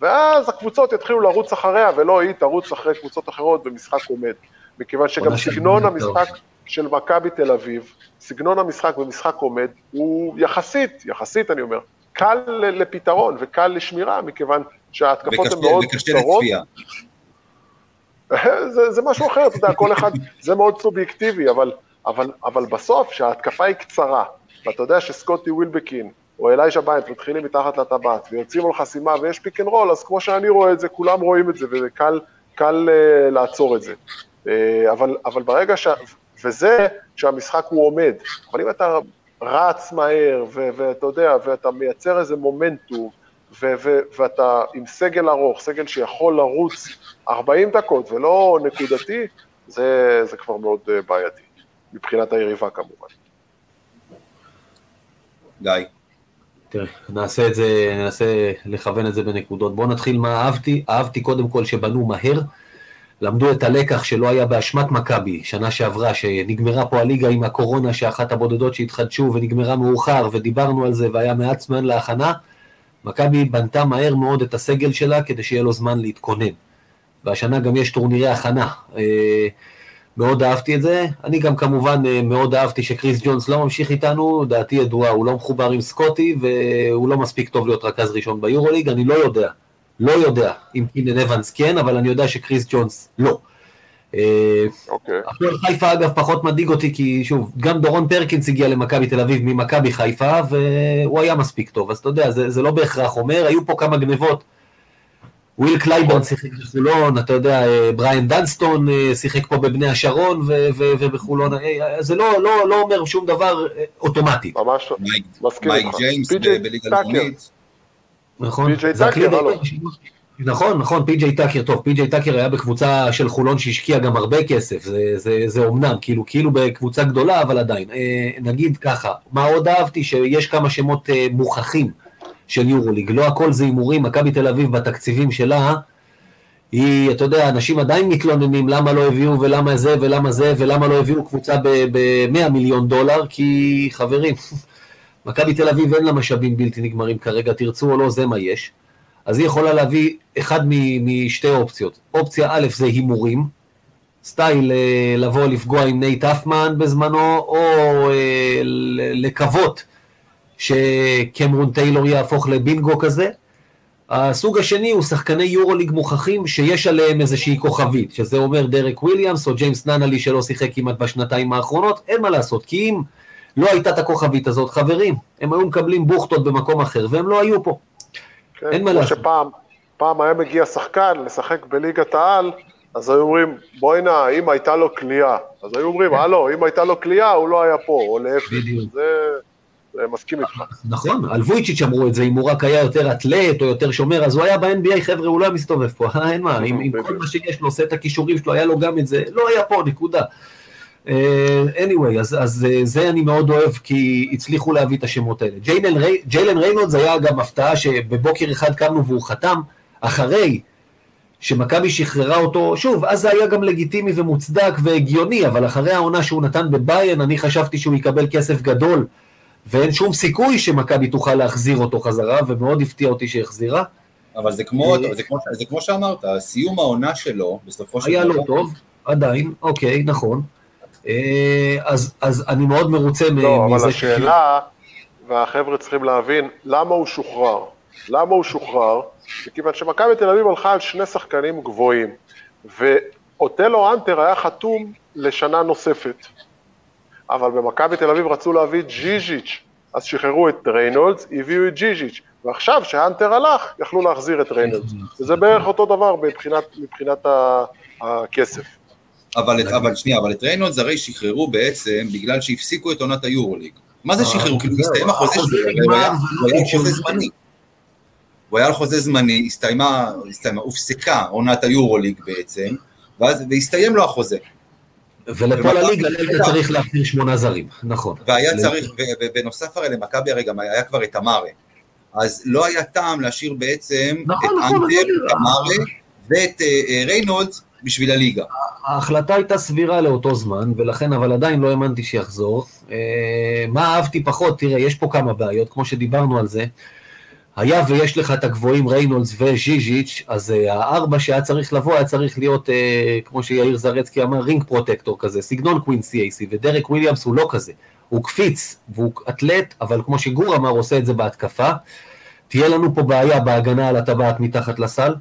ואז הקבוצות יתחילו לרוץ אחריה, ולא היא תרוץ אחרי קבוצות אחרות במשחק עומד. מכיוון שגם סגנון המשחק של מכבי תל אביב, סגנון המשחק במשחק עומד, הוא יחסית, יחסית אני אומר, קל לפתרון וקל לשמירה, מכיוון שההתקפות הן מאוד קצרות. זה, זה משהו אחר, אתה יודע, כל אחד, זה מאוד סובייקטיבי, אבל, אבל, אבל בסוף, כשההתקפה היא קצרה, ואתה יודע שסקוטי ווילבקין או אלייז'ה בריינט מתחילים מתחת לטבעת ויוצאים על חסימה ויש pick and roll, אז כמו שאני רואה את זה, כולם רואים את זה, וקל קל, uh, לעצור את זה. Uh, אבל, אבל ברגע ש... וזה כשהמשחק הוא עומד. אבל אם אתה רץ מהר, ואתה יודע, ואתה מייצר איזה מומנטום, ואתה עם סגל ארוך, סגל שיכול לרוץ 40 דקות ולא נקודתי, זה, זה כבר מאוד אה, בעייתי, מבחינת היריבה כמובן. גיא. תראה, נעשה את זה, ננסה לכוון את זה בנקודות. בואו נתחיל מה אהבתי. אהבתי קודם כל שבנו מהר, למדו את הלקח שלא היה באשמת מכבי, שנה שעברה, שנגמרה פה הליגה עם הקורונה, שאחת הבודדות שהתחדשו ונגמרה מאוחר, ודיברנו על זה והיה מעט זמן להכנה. מכבי בנתה מהר מאוד את הסגל שלה כדי שיהיה לו זמן להתכונן. והשנה גם יש טורנירי הכנה. אה, מאוד אהבתי את זה. אני גם כמובן אה, מאוד אהבתי שקריס ג'ונס לא ממשיך איתנו, דעתי ידועה, הוא לא מחובר עם סקוטי והוא לא מספיק טוב להיות רכז ראשון ביורוליג, אני לא יודע לא יודע אם קינן אוונס כן, אבל אני יודע שקריס ג'ונס לא. אה, אוקיי. הפועל חיפה אגב פחות מדאיג אותי, כי שוב, גם דורון פרקינס הגיע למכבי תל אביב ממכבי חיפה, והוא היה מספיק טוב, אז אתה יודע, זה, זה לא בהכרח אומר, היו פה כמה גנבות. וויל קלייבון שיחק בחולון, אתה יודע, אה, בריאנט דנסטון אה, שיחק פה בבני השרון ובחולון, זה לא, לא, לא אומר שום דבר אוטומטי. ממש מסכים מייק ג'יימס בליגה לאומית. נכון? זה הכלי, נכון, נכון, פי.ג'יי טאקר, טוב, פי.ג'יי טאקר היה בקבוצה של חולון שהשקיע גם הרבה כסף, זה, זה, זה אומנם, כאילו, כאילו בקבוצה גדולה, אבל עדיין. אה, נגיד ככה, מה עוד אהבתי? שיש כמה שמות אה, מוכחים של יורוליג, לא הכל זה הימורים, מכבי תל אביב בתקציבים שלה, היא, אתה יודע, אנשים עדיין מתלוננים למה לא הביאו ולמה זה ולמה זה ולמה לא הביאו קבוצה ב-100 מיליון דולר, כי חברים, מכבי תל אביב אין לה משאבים בלתי נגמרים כרגע, תרצו או לא, זה מה יש. אז היא יכולה להביא אחד משתי אופציות. אופציה א' זה הימורים, סטייל אה, לבוא לפגוע עם נייט האפמן בזמנו, או אה, לקוות שקמרון טיילור יהפוך לבינגו כזה. הסוג השני הוא שחקני יורוליג מוכחים שיש עליהם איזושהי כוכבית, שזה אומר דרק וויליאמס או ג'יימס ננלי שלא שיחק כמעט בשנתיים האחרונות, אין מה לעשות, כי אם לא הייתה את הכוכבית הזאת, חברים, הם היו מקבלים בוכטות במקום אחר, והם לא היו פה. כן, אין מה לעשות. שפעם, פעם היה מגיע שחקן לשחק בליגת העל, אז היו אומרים, בואי נא, אם הייתה לו כליאה. אז היו אומרים, הלו, אם הייתה לו כליאה, הוא לא היה פה, או להפך. בדיוק. זה... זה מסכים איתך. נכון, על וויצ'יץ' אמרו את זה, אם הוא רק היה יותר אתלט או יותר שומר, אז הוא היה ב-NBA, חבר'ה, הוא לא היה מסתובב פה, אה, אין מה, עם כל מה שיש לו, עושה את הכישורים שלו, היה לו גם את זה, לא היה פה, נקודה. אה, anyway, אז, אז אה, זה אני מאוד אוהב, כי הצליחו להביא את השמות האלה. ג'יילן ריינולדס היה גם הפתעה שבבוקר אחד קמנו והוא חתם, אחרי שמכבי שחררה אותו, שוב, אז זה היה גם לגיטימי ומוצדק והגיוני, אבל אחרי העונה שהוא נתן בביין, אני חשבתי שהוא יקבל כסף גדול, ואין שום סיכוי שמכבי תוכל להחזיר אותו חזרה, ומאוד הפתיע אותי שהחזירה. אבל זה כמו, אה, זה כמו, זה כמו שאמרת, סיום העונה שלו, בסופו של דבר... היה לא טוב, עדיין, אוקיי, נכון. אה, אז, אז אני מאוד מרוצה לא, מזה. לא, אבל השאלה, והחבר'ה צריכים להבין, למה הוא שוחרר? למה הוא שוחרר? מכיוון שמכבי תל אביב הלכה על שני שחקנים גבוהים, ואוטלו האנטר היה חתום לשנה נוספת. אבל במכבי תל אביב רצו להביא ז'יז'יץ', אז שחררו את ריינולדס, הביאו את ז'יז'יץ', ועכשיו שהאנטר הלך, יכלו להחזיר את ריינולדס. וזה בערך אותו דבר מבחינת, מבחינת הכסף. אבל, את, אבל שנייה, אבל את ריינולדס הרי שחררו בעצם בגלל שהפסיקו את עונת היורוליג. מה זה שחררו? כאילו הסתיים החוזה שלו, הוא היה על חוזה זמני. הוא היה על חוזה זמני, הסתיימה, הסתיימה, הופסקה עונת היורוליג בעצם, ואז, והסתיים לו החוזה. ולכל הליגה היית צריך להחזיר שמונה זרים, נכון. והיה צריך, ובנוסף הרי למכבי הרי גם היה כבר את המארה. אז לא היה טעם להשאיר בעצם נכון, את נכון, האנטר, את אמארה ואת אה, אה, ריינולדס בשביל הליגה. ההחלטה הייתה סבירה לאותו זמן, ולכן, אבל עדיין לא האמנתי שיחזור. אה, מה אהבתי פחות? תראה, יש פה כמה בעיות, כמו שדיברנו על זה. היה ויש לך את הגבוהים ריינולדס וז'יז'יץ', אז אה, הארבע שהיה צריך לבוא היה צריך להיות, אה, כמו שיאיר זרצקי אמר, rim protector כזה, סגנון קווינסי אייסי, ודרק וויליאמס הוא לא כזה, הוא קפיץ והוא אתלט, אבל כמו שגור אמר, עושה את זה בהתקפה. תהיה לנו פה בעיה בהגנה על הטבעת מתחת לסל,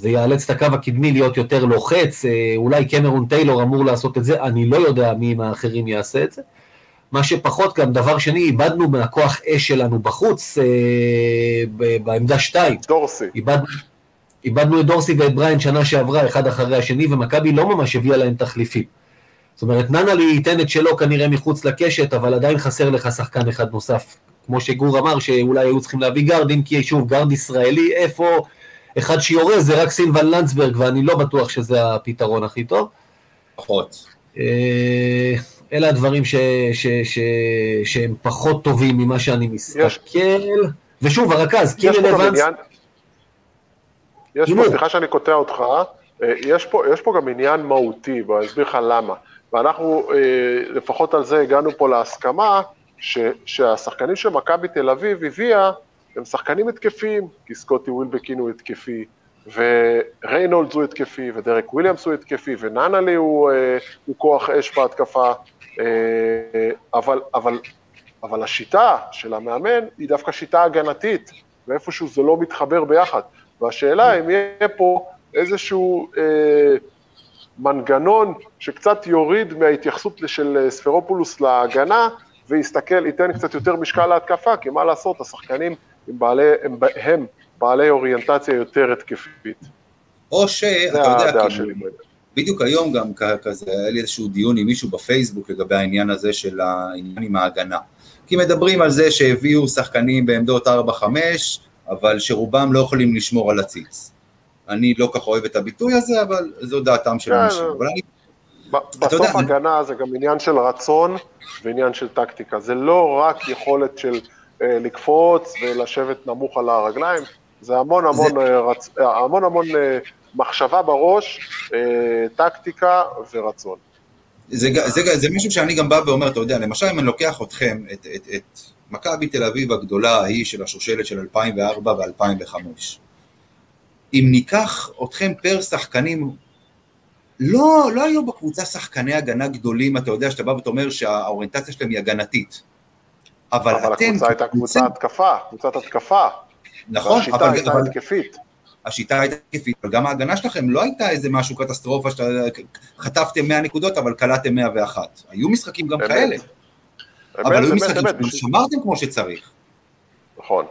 זה יאלץ את הקו הקדמי להיות יותר לוחץ, uh, אולי קמרון טיילור אמור לעשות את זה, אני לא יודע מי מהאחרים יעשה את זה. מה שפחות גם, דבר שני, איבדנו מהכוח אש שלנו בחוץ, אה, בעמדה 2. דורסי. איבד, איבדנו את דורסי ואת בריין שנה שעברה, אחד אחרי השני, ומכבי לא ממש הביאה להם תחליפים. זאת אומרת, ננלי ייתן את שלו כנראה מחוץ לקשת, אבל עדיין חסר לך שחקן אחד נוסף. כמו שגור אמר, שאולי היו צריכים להביא גארדים, כי שוב, גארד ישראלי, איפה אחד שיורה זה רק סילבן לנדסברג, ואני לא בטוח שזה הפתרון הכי טוב. פחות. אה, אלה הדברים ש, ש, ש, שהם פחות טובים ממה שאני מסתכל. יש... ושוב, הרכז, קירן אבנס... יש פה, סליחה שאני קוטע אותך, אה, יש פה, יש פה גם עניין מהותי, ואני אסביר לך למה. ואנחנו, אה, לפחות על זה הגענו פה להסכמה, ש, שהשחקנים שמכבי תל אביב הביאה, הם שחקנים התקפיים, כי סקוטי ווילבקין הוא התקפי, וריינולדס הוא התקפי, ודרק וויליאמס הוא התקפי, וננלי הוא, אה, הוא כוח אש בהתקפה, אה, אבל, אבל, אבל השיטה של המאמן היא דווקא שיטה הגנתית, ואיפשהו זה לא מתחבר ביחד. והשאלה אם יהיה פה איזשהו אה, מנגנון שקצת יוריד מההתייחסות של ספרופולוס להגנה, ויסתכל, ייתן קצת יותר משקל להתקפה, כי מה לעשות, השחקנים הם בעלי, הם, הם בעלי אוריינטציה יותר התקפית. או שאתה יודע, כאילו, בדיוק היום גם כזה, היה לי איזשהו דיון עם מישהו בפייסבוק לגבי העניין הזה של העניין עם ההגנה. כי מדברים על זה שהביאו שחקנים בעמדות 4-5, אבל שרובם לא יכולים לשמור על הציץ. אני לא כך אוהב את הביטוי הזה, אבל זו דעתם של כן, אנשים. אבל אני, בסוף הגנה זה גם עניין של רצון ועניין של טקטיקה. זה לא רק יכולת של אה, לקפוץ ולשבת נמוך על הרגליים, זה המון המון, זה- אה, רצ... אה, המון, המון אה, מחשבה בראש, אה, טקטיקה ורצון. זה, זה, זה משהו שאני גם בא ואומר, אתה יודע, למשל אם אני לוקח אתכם, את, את, את מכבי תל אביב הגדולה ההיא של השושלת של 2004 ו-2005, אם ניקח אתכם פר שחקנים, לא, לא היו בקבוצה שחקני הגנה גדולים, אתה יודע, שאתה בא ואתה אומר שהאוריינטציה שלהם היא הגנתית. אבל, אבל אתם, הקבוצה הייתה קבוצה התקפה, קבוצת התקפה. נכון, אבל, הייתה אבל התקפית. השיטה הייתה התקפית, אבל גם ההגנה שלכם לא הייתה איזה משהו קטסטרופה שאתה חטפתם 100 נקודות, אבל קלעתם 101. היו משחקים גם אמת. כאלה. אבל אמת, היו משחקים. ששמרתם כמו שצריך. נכון,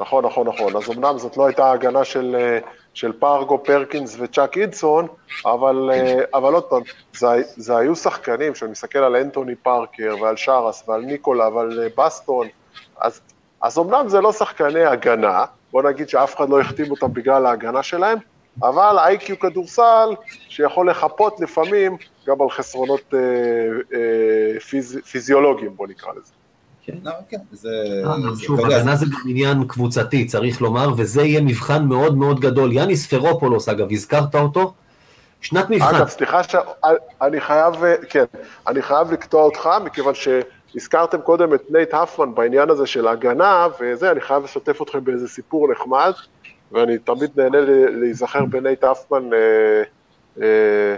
נכון, נכון, נכון. אז אמנם זאת לא הייתה הגנה של, אה, של פרגו, פרקינס וצ'אק אידסון, אבל, אה, אבל עוד פעם, זה, זה היו שחקנים, כשאני מסתכל על אנטוני פארקר ועל שרס ועל ניקולה ועל אה, בסטון, אז, אז אמנם זה לא שחקני הגנה, בוא נגיד שאף אחד לא החתים אותם בגלל ההגנה שלהם, אבל איי-קיו כדורסל שיכול לחפות לפעמים גם על חסרונות אה, אה, פיז, פיזיולוגיים, בוא נקרא לזה. לא, כן, זה... אה, זה- שוב, הגנה זה גם עניין קבוצתי, צריך לומר, וזה יהיה מבחן מאוד מאוד גדול. יאניס פרופולוס, אגב, הזכרת אותו? שנת מבחן. אגב, סליחה שאני חייב, כן, אני חייב לקטוע אותך, מכיוון שהזכרתם קודם את נייט הפמן בעניין הזה של הגנה, וזה, אני חייב לשתף אתכם באיזה סיפור נחמד, ואני תמיד נהנה להיזכר בנייט הפמן, אה, אה,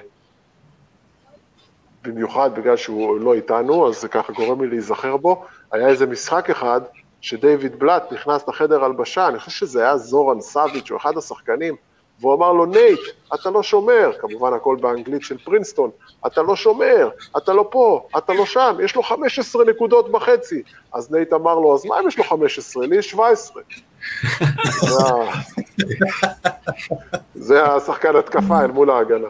במיוחד בגלל שהוא לא איתנו, אז זה ככה גורם לי להיזכר בו. היה איזה משחק אחד, שדייוויד בלאט נכנס לחדר הלבשה, אני חושב שזה היה זורן סאביץ', הוא אחד השחקנים, והוא אמר לו, נייט, אתה לא שומר, כמובן הכל באנגלית של פרינסטון, אתה לא שומר, אתה לא פה, אתה לא שם, יש לו 15 נקודות בחצי. אז נייט אמר לו, אז מה אם יש לו 15? לי יש 17. זה השחקן התקפה אל מול ההגנה.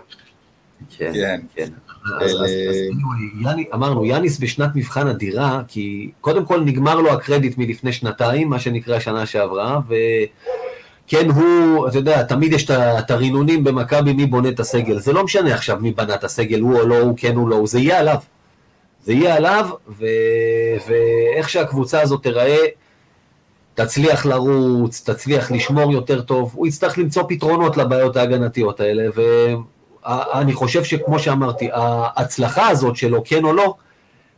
כן, כן. Anyway, יאני, אמרנו, יאניס בשנת מבחן אדירה, כי קודם כל נגמר לו הקרדיט מלפני שנתיים, מה שנקרא שנה שעברה, וכן הוא, אתה יודע, תמיד יש את הרינונים במכבי מי בונה את הסגל, זה לא משנה עכשיו מי בנה את הסגל, הוא או לא, הוא כן או לא, זה יהיה עליו. זה יהיה עליו, ו... ואיך שהקבוצה הזאת תיראה, תצליח לרוץ, תצליח לשמור יותר טוב, הוא יצטרך למצוא פתרונות לבעיות ההגנתיות האלה, ואני חושב שכמו שאמרתי, ההצלחה הזאת שלו, כן או לא,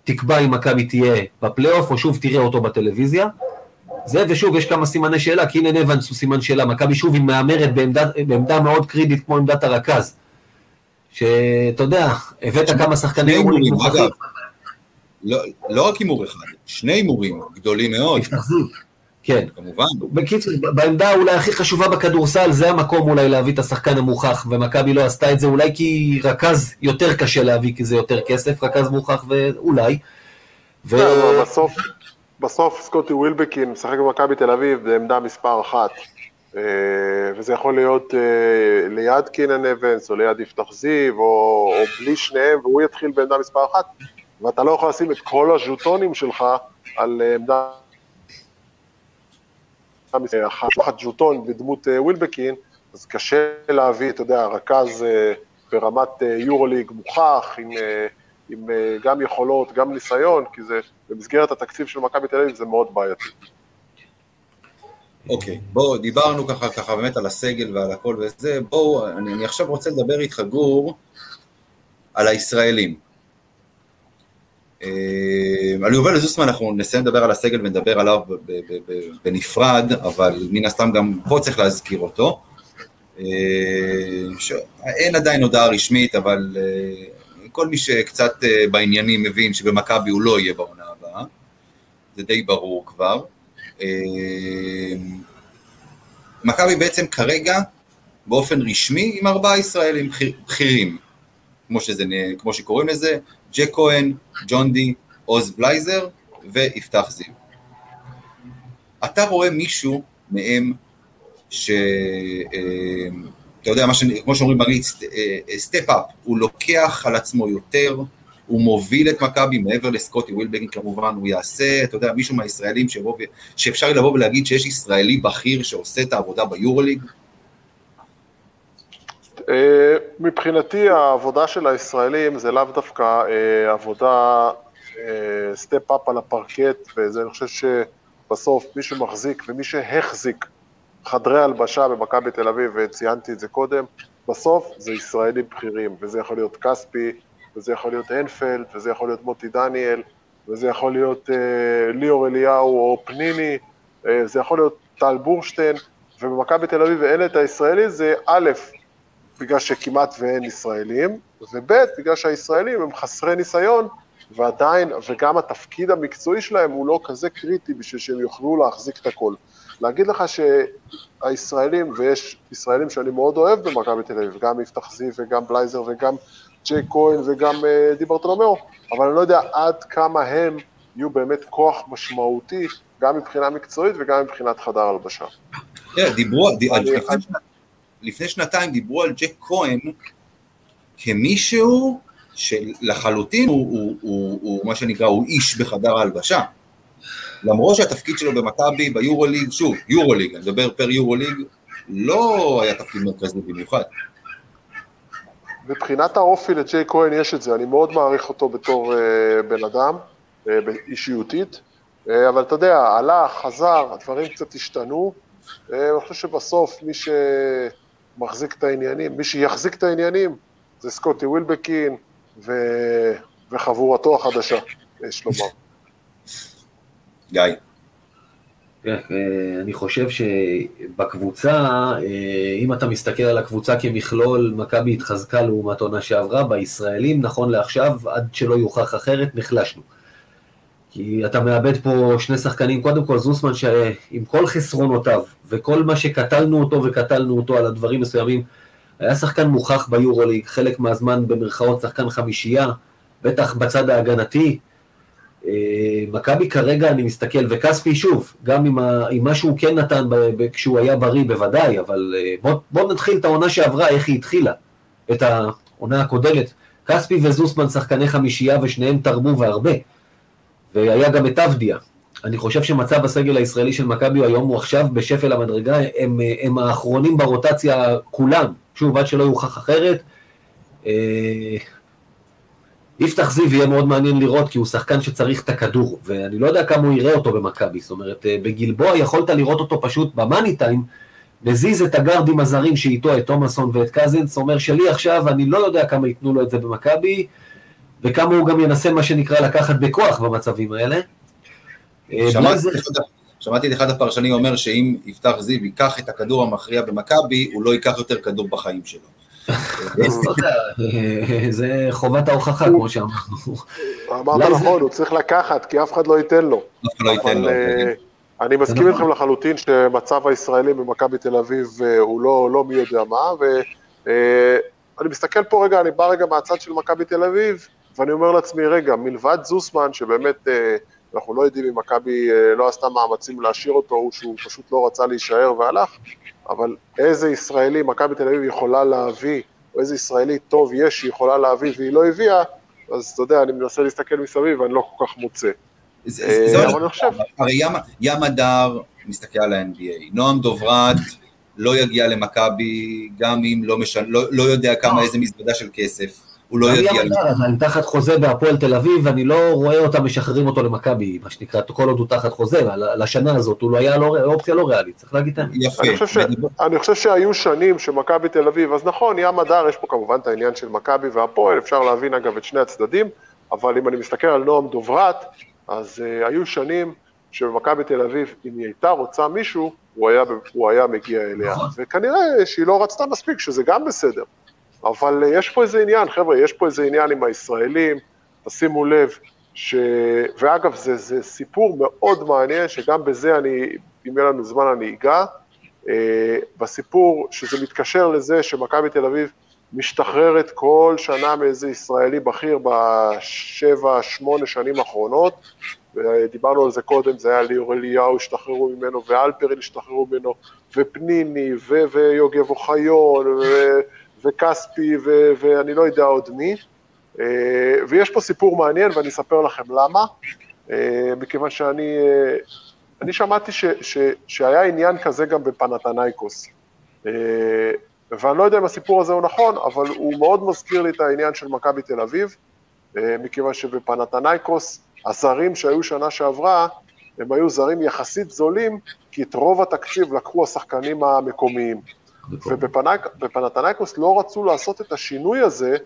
תקבע אם מכבי תהיה בפלייאוף, או שוב תראה אותו בטלוויזיה. זה, ושוב, יש כמה סימני שאלה, כי הנה אבנס הוא סימן שאלה, מכבי שוב היא מהמרת בעמדה, בעמדה מאוד קריטית כמו עמדת הרכז. שאתה יודע, הבאת כמה שחקני שני הימורים. אגב. לא, לא רק הימור אחד, שני הימורים גדולים מאוד, זיו. כן. כמובן. בקיצור, בעמדה אולי הכי חשובה בכדורסל, זה המקום אולי להביא את השחקן המוכח, ומכבי לא עשתה את זה, אולי כי רכז יותר קשה להביא, כי זה יותר כסף, רכז מוכח ואולי. ו... כן, אבל בסוף, בסוף סקוטי ווילבקין משחק במכבי תל אביב בעמדה מספר אחת. אה, וזה יכול להיות אה, ליד קינן אבנס, או ליד יפתח זיו, או, או בלי שניהם, והוא יתחיל בעמדה מספר אחת, ואתה לא יכול לשים את כל הז'וטונים שלך על אה, עמדה אחת, ז'וטון בדמות אה, ווילבקין, אז קשה להביא, אתה יודע, רכז אה, ברמת אה, יורוליג מוכח, עם, עם גם יכולות, גם ניסיון, כי זה, במסגרת התקציב של מכבי תל אביב זה מאוד בעייתי. אוקיי, בואו, דיברנו ככה, ככה באמת על הסגל ועל הכל וזה, בואו, אני, אני עכשיו רוצה לדבר איתך, גור, על הישראלים. אה, על יובל זוסמן אנחנו נסיים לדבר על הסגל ונדבר עליו בנפרד, אבל מן הסתם גם פה צריך להזכיר אותו. אה, שאין עדיין הודעה רשמית, אבל אה, כל מי שקצת אה, בעניינים מבין שבמכבי הוא לא יהיה בעונה הבאה, זה די ברור כבר. מכבי בעצם כרגע, באופן רשמי, עם ארבעה ישראלים בכיר- בכירים, כמו, כמו שקוראים לזה, ג'ק כהן, ג'ון די, עוז בלייזר ויפתח זיו. אתה רואה מישהו מהם ש... אה, אתה יודע, ש... כמו שאומרים באנגלית, סטפ אפ, הוא לוקח על עצמו יותר, הוא מוביל את מכבי מעבר לסקוטי ווילבקין כמובן, הוא יעשה, אתה יודע, מישהו מהישראלים שיבוא. שאפשר לבוא ולהגיד שיש ישראלי בכיר שעושה את העבודה ביורוליג? אה, מבחינתי העבודה של הישראלים זה לאו דווקא אה, עבודה step-up על הפרקט, וזה אני חושב שבסוף מי שמחזיק ומי שהחזיק חדרי הלבשה במכבי תל אביב, וציינתי את זה קודם, בסוף זה ישראלים בכירים, וזה יכול להיות כספי, וזה יכול להיות הנפלד, וזה יכול להיות מוטי דניאל, וזה יכול להיות אה, ליאור אליהו או פניני, אה, זה יכול להיות טל בורשטיין, ובמכבי תל אביב אין את הישראלי, זה א', בגלל שכמעט ואין ישראלים, וב', בגלל שהישראלים הם חסרי ניסיון, ועדיין, וגם התפקיד המקצועי שלהם הוא לא כזה קריטי בשביל שהם יוכלו להחזיק את הכל. להגיד לך שהישראלים, ויש ישראלים שאני מאוד אוהב במכבי תל אביב, גם יפתח זיו וגם בלייזר וגם ג'יי כהן וגם uh, דיברטולומיאו, אבל אני לא יודע עד כמה הם יהיו באמת כוח משמעותי, גם מבחינה מקצועית וגם מבחינת חדר הלבשה. דיברו, לפני שנתיים דיברו על ג'ק כהן כמישהו שלחלוטין הוא, הוא, הוא, הוא מה שנקרא, הוא איש בחדר ההלבשה. למרות שהתפקיד שלו במכבי ביורוליג, שוב, יורוליג, אני מדבר פר יורוליג, לא היה תפקיד מרכזי במיוחד. מבחינת האופי לג'יי כהן יש את זה, אני מאוד מעריך אותו בתור uh, בן אדם, uh, אישיותית, uh, אבל אתה יודע, הלך, חזר, הדברים קצת השתנו, uh, אני חושב שבסוף מי שמחזיק את העניינים, מי שיחזיק את העניינים זה סקוטי ווילבקין ו... וחבורתו החדשה, יש לומר. גיא. כן, אה, אני חושב שבקבוצה, אה, אם אתה מסתכל על הקבוצה כמכלול, מכבי התחזקה לעומת עונה שעברה, בישראלים, נכון לעכשיו, עד שלא יוכח אחרת, נחלשנו. כי אתה מאבד פה שני שחקנים, קודם כל זוסמן שעם כל חסרונותיו, וכל מה שקטלנו אותו וקטלנו אותו על הדברים מסוימים, היה שחקן מוכח ביורוליג, חלק מהזמן במרכאות שחקן חמישייה, בטח בצד ההגנתי, אה, מכבי כרגע, אני מסתכל, וכספי שוב, גם עם, ה, עם מה שהוא כן נתן ב, ב, כשהוא היה בריא בוודאי, אבל אה, בוא, בוא נתחיל את העונה שעברה, איך היא התחילה, את העונה הקודמת. כספי וזוסמן שחקני חמישייה ושניהם תרמו והרבה. והיה גם את אבדיה. אני חושב שמצב הסגל הישראלי של מכבי היום הוא עכשיו בשפל המדרגה, הם, הם האחרונים ברוטציה כולם. שוב, עד שלא יוכח אחרת. אה, יפתח זיו יהיה מאוד מעניין לראות, כי הוא שחקן שצריך את הכדור, ואני לא יודע כמה הוא יראה אותו במכבי, זאת אומרת, אה, בגלבוע יכולת לראות אותו פשוט במאני טיים, מזיז את הגארדים הזרים שאיתו, את תומאסון ואת קזינס, אומר שלי עכשיו, אני לא יודע כמה ייתנו לו את זה במכבי, וכמה הוא גם ינסה מה שנקרא לקחת בכוח במצבים האלה. אה, שמעתי את אחד הפרשנים אומר שאם יפתח זיו ייקח את הכדור המכריע במכבי, הוא לא ייקח יותר כדור בחיים שלו. זה חובת ההוכחה, כמו שאמרנו. אמרת נכון, הוא צריך לקחת, כי אף אחד לא ייתן לו. אף אחד לא ייתן לו. אה, כן. אני מסכים איתכם לחלוטין שמצב הישראלים במכבי תל אביב אה, הוא לא, לא מי יודע מה, ואני מסתכל פה רגע, אני בא רגע מהצד של מכבי תל אביב, ואני אומר לעצמי, רגע, מלבד זוסמן, שבאמת אה, אנחנו לא יודעים אם מכבי לא עשתה מאמצים להשאיר אותו, או שהוא פשוט לא רצה להישאר והלך, אבל איזה ישראלי מכבי תל אביב יכולה להביא, או איזה ישראלי טוב יש שהיא יכולה להביא והיא לא הביאה, אז אתה יודע, אני מנסה להסתכל מסביב ואני לא כל כך מוצא. אה, אבל אני חושב... הרי ים הדר מסתכל על ה-NBA, נועם דוברת לא יגיע למכבי, גם אם לא. לא, לא יודע כמה, איזה מזוודה של כסף. הוא לא יגיע. אני תחת חוזה בהפועל תל אביב, ואני לא רואה אותם משחררים אותו למכבי, מה שנקרא, כל עוד הוא תחת חוזה, לשנה הזאת הוא לא היה לא, אופציה לא ריאלית, צריך להגיד את האמת. יפה. אני חושב שהיו שנים שמכבי תל אביב, אז נכון, ים הדר, יש פה כמובן את העניין של מכבי והפועל, אפשר להבין אגב את שני הצדדים, אבל אם אני מסתכל על נועם דוברת, אז uh, היו שנים שבמכבי תל אביב, אם היא הייתה רוצה מישהו, הוא היה, הוא היה מגיע אליה. נכון. וכנראה שהיא לא רצתה מספיק, שזה גם בסדר. אבל אה, יש פה איזה עניין, חבר'ה, יש פה איזה עניין עם הישראלים, תשימו לב, ש... ואגב, זה, זה סיפור מאוד מעניין, שגם בזה אני, אם יהיה לנו זמן אני אגע, אה, בסיפור שזה מתקשר לזה שמכבי תל אביב משתחררת כל שנה מאיזה ישראלי בכיר בשבע, שמונה שנים האחרונות, ודיברנו על זה קודם, זה היה ליאור אליהו, השתחררו ממנו, ואלפרין השתחררו ממנו, ופניני, ו- ויוגב אוחיון, ו- וכספי ו- ואני לא יודע עוד מי. אה, ויש פה סיפור מעניין ואני אספר לכם למה, אה, מכיוון שאני אה, אני שמעתי ש, ש, שהיה עניין כזה גם בפנתנייקוס. ואני לא יודע אם הסיפור הזה הוא נכון, אבל הוא מאוד מזכיר לי את העניין של מכבי תל אביב, מכיוון שבפנתנייקוס, הזרים שהיו שנה שעברה, הם היו זרים יחסית זולים, כי את רוב התקציב לקחו השחקנים המקומיים. ובפנתנייקוס לא רצו לעשות את השינוי הזה,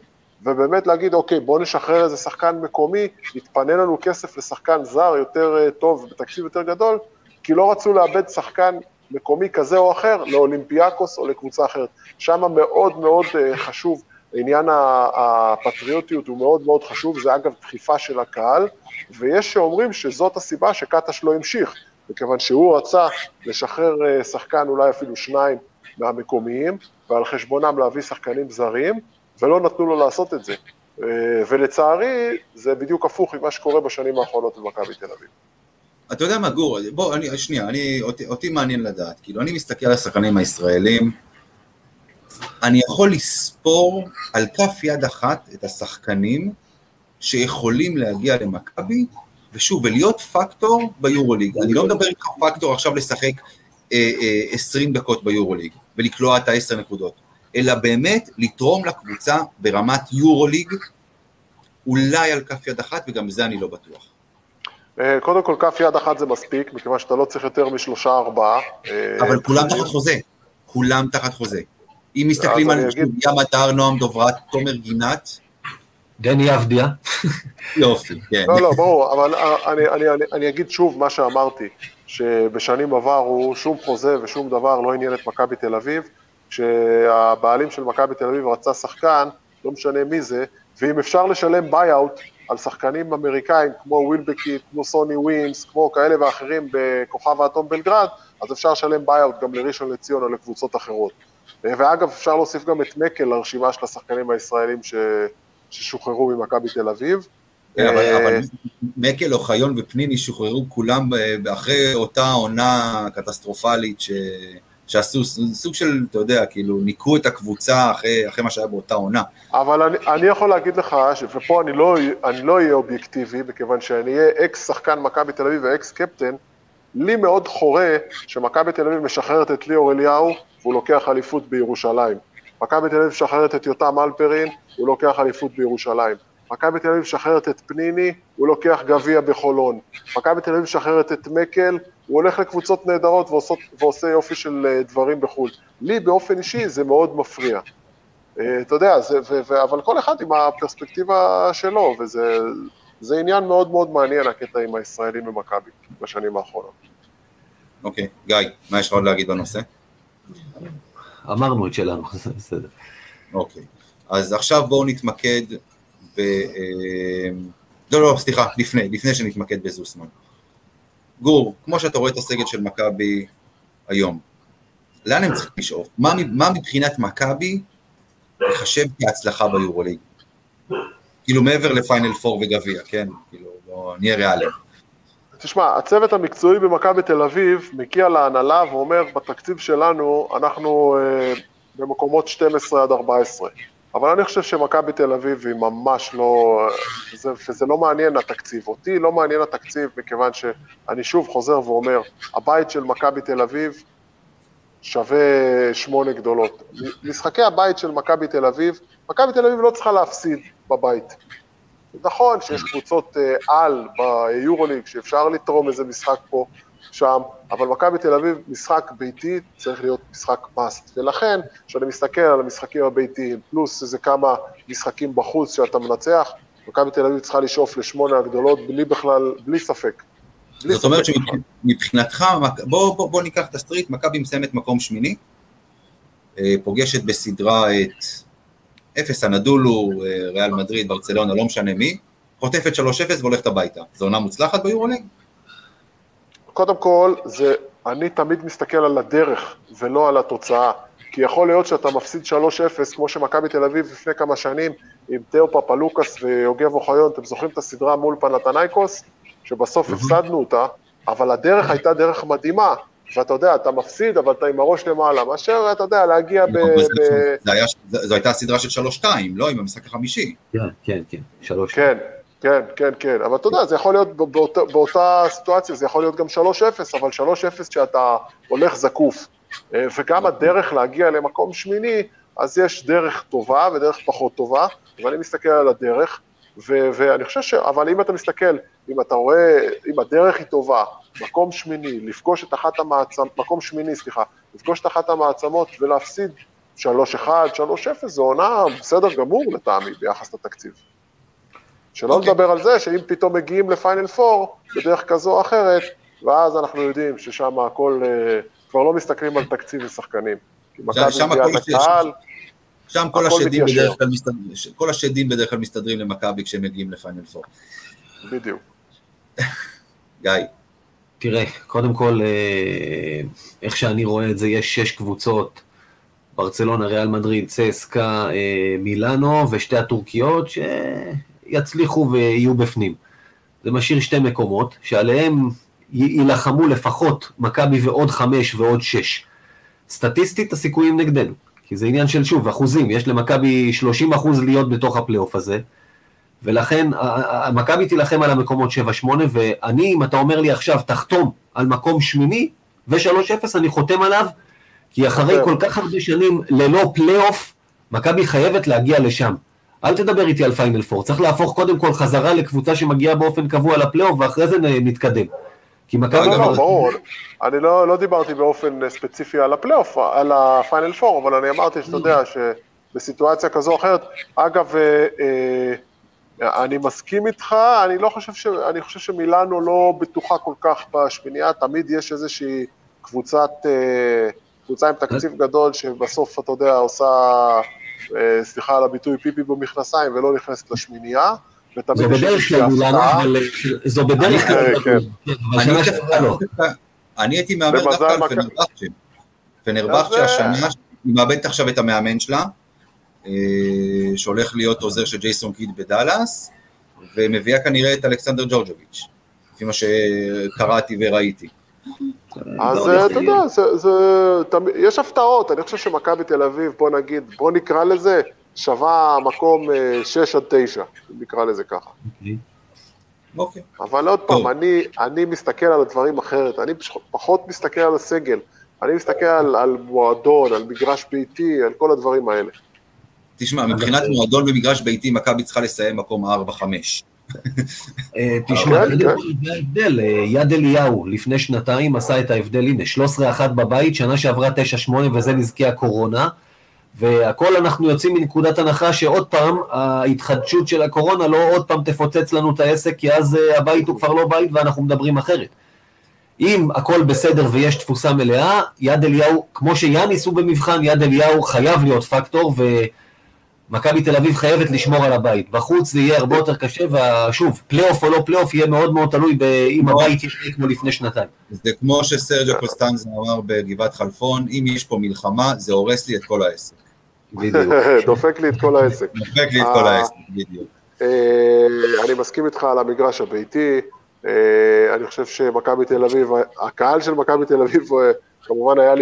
ובאמת להגיד, אוקיי, בואו נשחרר איזה שחקן מקומי, יתפנה לנו כסף לשחקן זר יותר אה, טוב, בתקציב יותר גדול, כי לא רצו לאבד שחקן מקומי כזה או אחר לאולימפיאקוס או לקבוצה אחרת. שם מאוד מאוד אה, חשוב, עניין הפטריוטיות הוא מאוד מאוד חשוב, זה אגב דחיפה של הקהל, ויש שאומרים שזאת הסיבה שקטש לא המשיך, מכיוון שהוא רצה לשחרר אה, שחקן, אולי אפילו שניים מהמקומיים, ועל חשבונם להביא שחקנים זרים, ולא נתנו לו לעשות את זה. אה, ולצערי, זה בדיוק הפוך ממה שקורה בשנים האחרונות במכבי תל אביב. אתה יודע מה, גור, בוא, אני, שנייה, אני, אותי, אותי מעניין לדעת, כאילו, אני מסתכל על השחקנים הישראלים, אני יכול לספור על כף יד אחת את השחקנים שיכולים להגיע למכבי, ושוב, ולהיות פקטור ביורוליג. אני לא מדבר איתך פקטור עכשיו לשחק 20 דקות ביורוליג, ולקלוע את ה-10 נקודות, אלא באמת לתרום לקבוצה ברמת יורוליג, אולי על כף יד אחת, וגם בזה אני לא בטוח. אה, קודם כל, כף יד אחת זה מספיק, מכיוון שאתה לא צריך יותר משלושה ארבעה. אה, אבל כולם תחת חוזה, כולם תחת חוזה. אם מסתכלים על ים אתר, נועם דוברת, תומר גינת. דני אבדיה. יופי, כן. לא, לא, ברור, אבל אה, אני, אני, אני, אני אגיד שוב מה שאמרתי, שבשנים עברו שום חוזה ושום דבר לא עניין את מכבי תל אביב, כשהבעלים של מכבי תל אביב רצה שחקן, לא משנה מי זה, ואם אפשר לשלם buy-out על שחקנים אמריקאים כמו ווילבקין, כמו סוני וויימס, כמו כאלה ואחרים בכוכב האדום בלגרד, אז אפשר לשלם buy-out גם לראשון לציון או לקבוצות אחרות. ואגב, אפשר להוסיף גם את מקל לרשימה של השחקנים הישראלים ש... ששוחררו ממכבי תל אביב. כן, אבל, אה, אבל מקל, אוחיון ופניני שוחררו כולם אחרי אותה עונה קטסטרופלית ש... שעשו סוג של, אתה יודע, כאילו, ניקו את הקבוצה אחרי, אחרי מה שהיה באותה עונה. אבל אני, אני יכול להגיד לך. ופה אני לא, אני לא אהיה אובייקטיבי, מכיוון שאני אהיה אקס שחקן מכבי תל אביב ואקס קפטן, לי מאוד חורה שמכבי תל אביב משחררת את ליאור אליהו והוא לוקח אליפות בירושלים. מכבי תל אביב משחררת את יותם אלפרין, הוא לוקח אליפות בירושלים. מכבי תל אביב משחררת את פניני, הוא לוקח גביע בחולון. מכבי תל אביב משחררת את מקל, הוא הולך לקבוצות נהדרות ועושות, ועושה יופי של אה, דברים בחו"ל. לי באופן אישי זה מאוד מפריע. אה, אתה יודע, זה, ו, ו, אבל כל אחד עם הפרספקטיבה שלו, וזה עניין מאוד מאוד מעניין, הקטע עם הישראלים במכבי בשנים האחרונות. אוקיי, okay. גיא, מה יש לך עוד להגיד בנושא? אמרנו את שלנו, זה בסדר. אוקיי, אז עכשיו בואו נתמקד ב... אה, לא, לא, סליחה, לפני, לפני שנתמקד בזוסמן. גור, כמו שאתה רואה את הסגל של מכבי היום, לאן הם צריכים לשאוף? מה, מה מבחינת מכבי ייחשב כהצלחה ביורוליג? כאילו מעבר לפיינל פור וגביע, כן? כאילו, בוא נהיה ריאליים. תשמע, הצוות המקצועי במכבי תל אביב מגיע להנהלה ואומר, בתקציב שלנו אנחנו אה, במקומות 12 עד 14. אבל אני חושב שמכבי תל אביב היא ממש לא, זה, וזה לא מעניין התקציב. אותי לא מעניין התקציב מכיוון שאני שוב חוזר ואומר, הבית של מכבי תל אביב שווה שמונה גדולות. משחקי הבית של מכבי תל אביב, מכבי תל אביב לא צריכה להפסיד בבית. נכון שיש קבוצות אה, על ביורוליג שאפשר לתרום איזה משחק פה, שם, אבל מכבי תל אביב, משחק ביתי צריך להיות משחק מאסט. ולכן, כשאני מסתכל על המשחקים הביתיים, פלוס איזה כמה משחקים בחוץ שאתה מנצח, מכבי תל אביב צריכה לשאוף לשמונה הגדולות בלי בכלל, בלי ספק. בלי זאת אומרת שמבחינתך, בוא, בוא, בוא ניקח את התסריט, מכבי מסיימת מקום שמיני, אה, פוגשת בסדרה את אפס אנדולו, אה, ריאל מדריד, ברצלונה, לא משנה מי, חוטפת 3-0 והולכת הביתה. זו עונה מוצלחת ביורוליג? קודם כל, זה, אני תמיד מסתכל על הדרך ולא על התוצאה. כי יכול להיות שאתה מפסיד 3-0, כמו שמכבי תל אביב לפני כמה שנים, עם תאו פפאלוקס ויוגב אוחיון, אתם זוכרים את הסדרה מול פנתנייקוס? שבסוף הפסדנו אותה, אבל הדרך הייתה דרך מדהימה, ואתה יודע, אתה מפסיד, אבל אתה עם הראש למעלה, מאשר, אתה יודע, להגיע ב... זו הייתה סדרה של 3-2, לא עם המשחק החמישי. כן, כן, כן, 3 כן, כן, כן, כן, אבל אתה יודע, זה יכול להיות באותה, באותה סיטואציה, זה יכול להיות גם 3-0, אבל 3-0 שאתה הולך זקוף, אה, וגם הדרך להגיע למקום שמיני, אז יש דרך טובה ודרך פחות טובה, ואני מסתכל על הדרך, ו- ואני חושב ש... אבל אם אתה מסתכל, אם אתה רואה, אם הדרך היא טובה, מקום שמיני, לפגוש את אחת המעצמות, מקום שמיני, סליחה, לפגוש את אחת המעצמות ולהפסיד 3-1, 3-0, זו עונה בסדר גמור לטעמי ביחס לתקציב. שלא okay. אוקיי. לדבר על זה שאם פתאום מגיעים לפיינל 4 בדרך כזו או אחרת, ואז אנחנו יודעים ששם הכל, אה, כבר לא מסתכלים על תקציב ושחקנים. כי מכבי הקהל, שם כל השדים, בדרך כלל מסתדרים, כל השדים בדרך כלל מסתדרים למכבי כשהם מגיעים לפיינל 4. בדיוק. גיא. תראה, קודם כל, אה, איך שאני רואה את זה, יש שש קבוצות, ברצלונה, ריאל מדריד, צסקה, אה, מילאנו ושתי הטורקיות שיצליחו ויהיו בפנים. זה משאיר שתי מקומות, שעליהם יילחמו לפחות מכבי ועוד חמש ועוד שש. סטטיסטית הסיכויים נגדנו, כי זה עניין של שוב, אחוזים, יש למכבי 30 אחוז להיות בתוך הפלייאוף הזה, ולכן מכבי תילחם על המקומות 7-8, ואני, אם אתה אומר לי עכשיו, תחתום על מקום שמיני ו-3-0, אני חותם עליו, כי אחרי כל כך הרבה שנים ללא פלייאוף, מכבי חייבת להגיע לשם. אל תדבר איתי על פיינל פור, צריך להפוך קודם כל חזרה לקבוצה שמגיעה באופן קבוע לפלייאוף, ואחרי זה נתקדם. כי מכבי... לא, לא, ברור, אני לא, לא דיברתי באופן ספציפי על הפלייאוף, על הפיינל פור, אבל אני אמרתי שאתה יודע שבסיטואציה כזו או אחרת, אגב, אה, אה, אני מסכים איתך, אני לא חושב ש... אני חושב שמילאנו לא בטוחה כל כך בשמינייה, תמיד יש איזושהי קבוצת, אה, קבוצה עם תקציב גדול, שבסוף, אתה יודע, עושה, סליחה על הביטוי, פיפי במכנסיים ולא נכנסת לשמינייה. זו בדרך כלל מילאנו, אבל זו בדרך כלל. אני הייתי מהמר דווקא על פנרבכצ'ה. פנרבכצ'ה השנה, היא מאבדת עכשיו את המאמן שלה, אה, שהולך להיות עוזר של ג'ייסון קיד בדאלאס, ומביאה כנראה את אלכסנדר ג'ורג'וביץ', לפי מה שקראתי וראיתי. אז אתה יודע, יש הפתעות, אני חושב שמכבי תל אביב, בוא נגיד, בוא נקרא לזה, שווה מקום 6 אה, עד 9, אם נקרא לזה ככה. אוקיי. אוקיי. אבל עוד פעם, אני, אני מסתכל על הדברים אחרת, אני פחות מסתכל על הסגל, אני מסתכל על, על מועדון, על מגרש ביתי, על כל הדברים האלה. תשמע, מבחינת מועדון ומגרש ביתי, מכבי צריכה לסיים מקום 4-5. אה, תשמע, כן, כן. זה ההבדל, אה, יד אליהו לפני שנתיים עשה את ההבדל, הנה, 13-1 בבית, שנה שעברה 9-8 וזה נזקי הקורונה. והכל אנחנו יוצאים מנקודת הנחה שעוד פעם, ההתחדשות של הקורונה לא עוד פעם תפוצץ לנו את העסק, כי אז אה, הבית הוא כבר לא בית ואנחנו מדברים אחרת. אם הכל בסדר ויש תפוסה מלאה, יד אליהו, כמו שיאניס הוא במבחן, יד אליהו חייב להיות פקטור, ומכבי תל אביב חייבת לשמור על הבית. בחוץ זה יהיה הרבה יותר קשה, ושוב, פלייאוף או לא פלייאוף יהיה מאוד מאוד תלוי אם הבית יהיה כמו לפני שנתיים. זה כמו שסרג'ו קוסטנזה אמר בגבעת חלפון, אם יש פה מלחמה, זה הורס לי את כל העסק. בדיוק. דופק לי את כל העסק. דופק לי את כל אה, העסק, בדיוק. אה, אני מסכים איתך על המגרש הביתי, אה, אני חושב שמכבי תל אביב, הקהל של מכבי תל אביב כמובן היה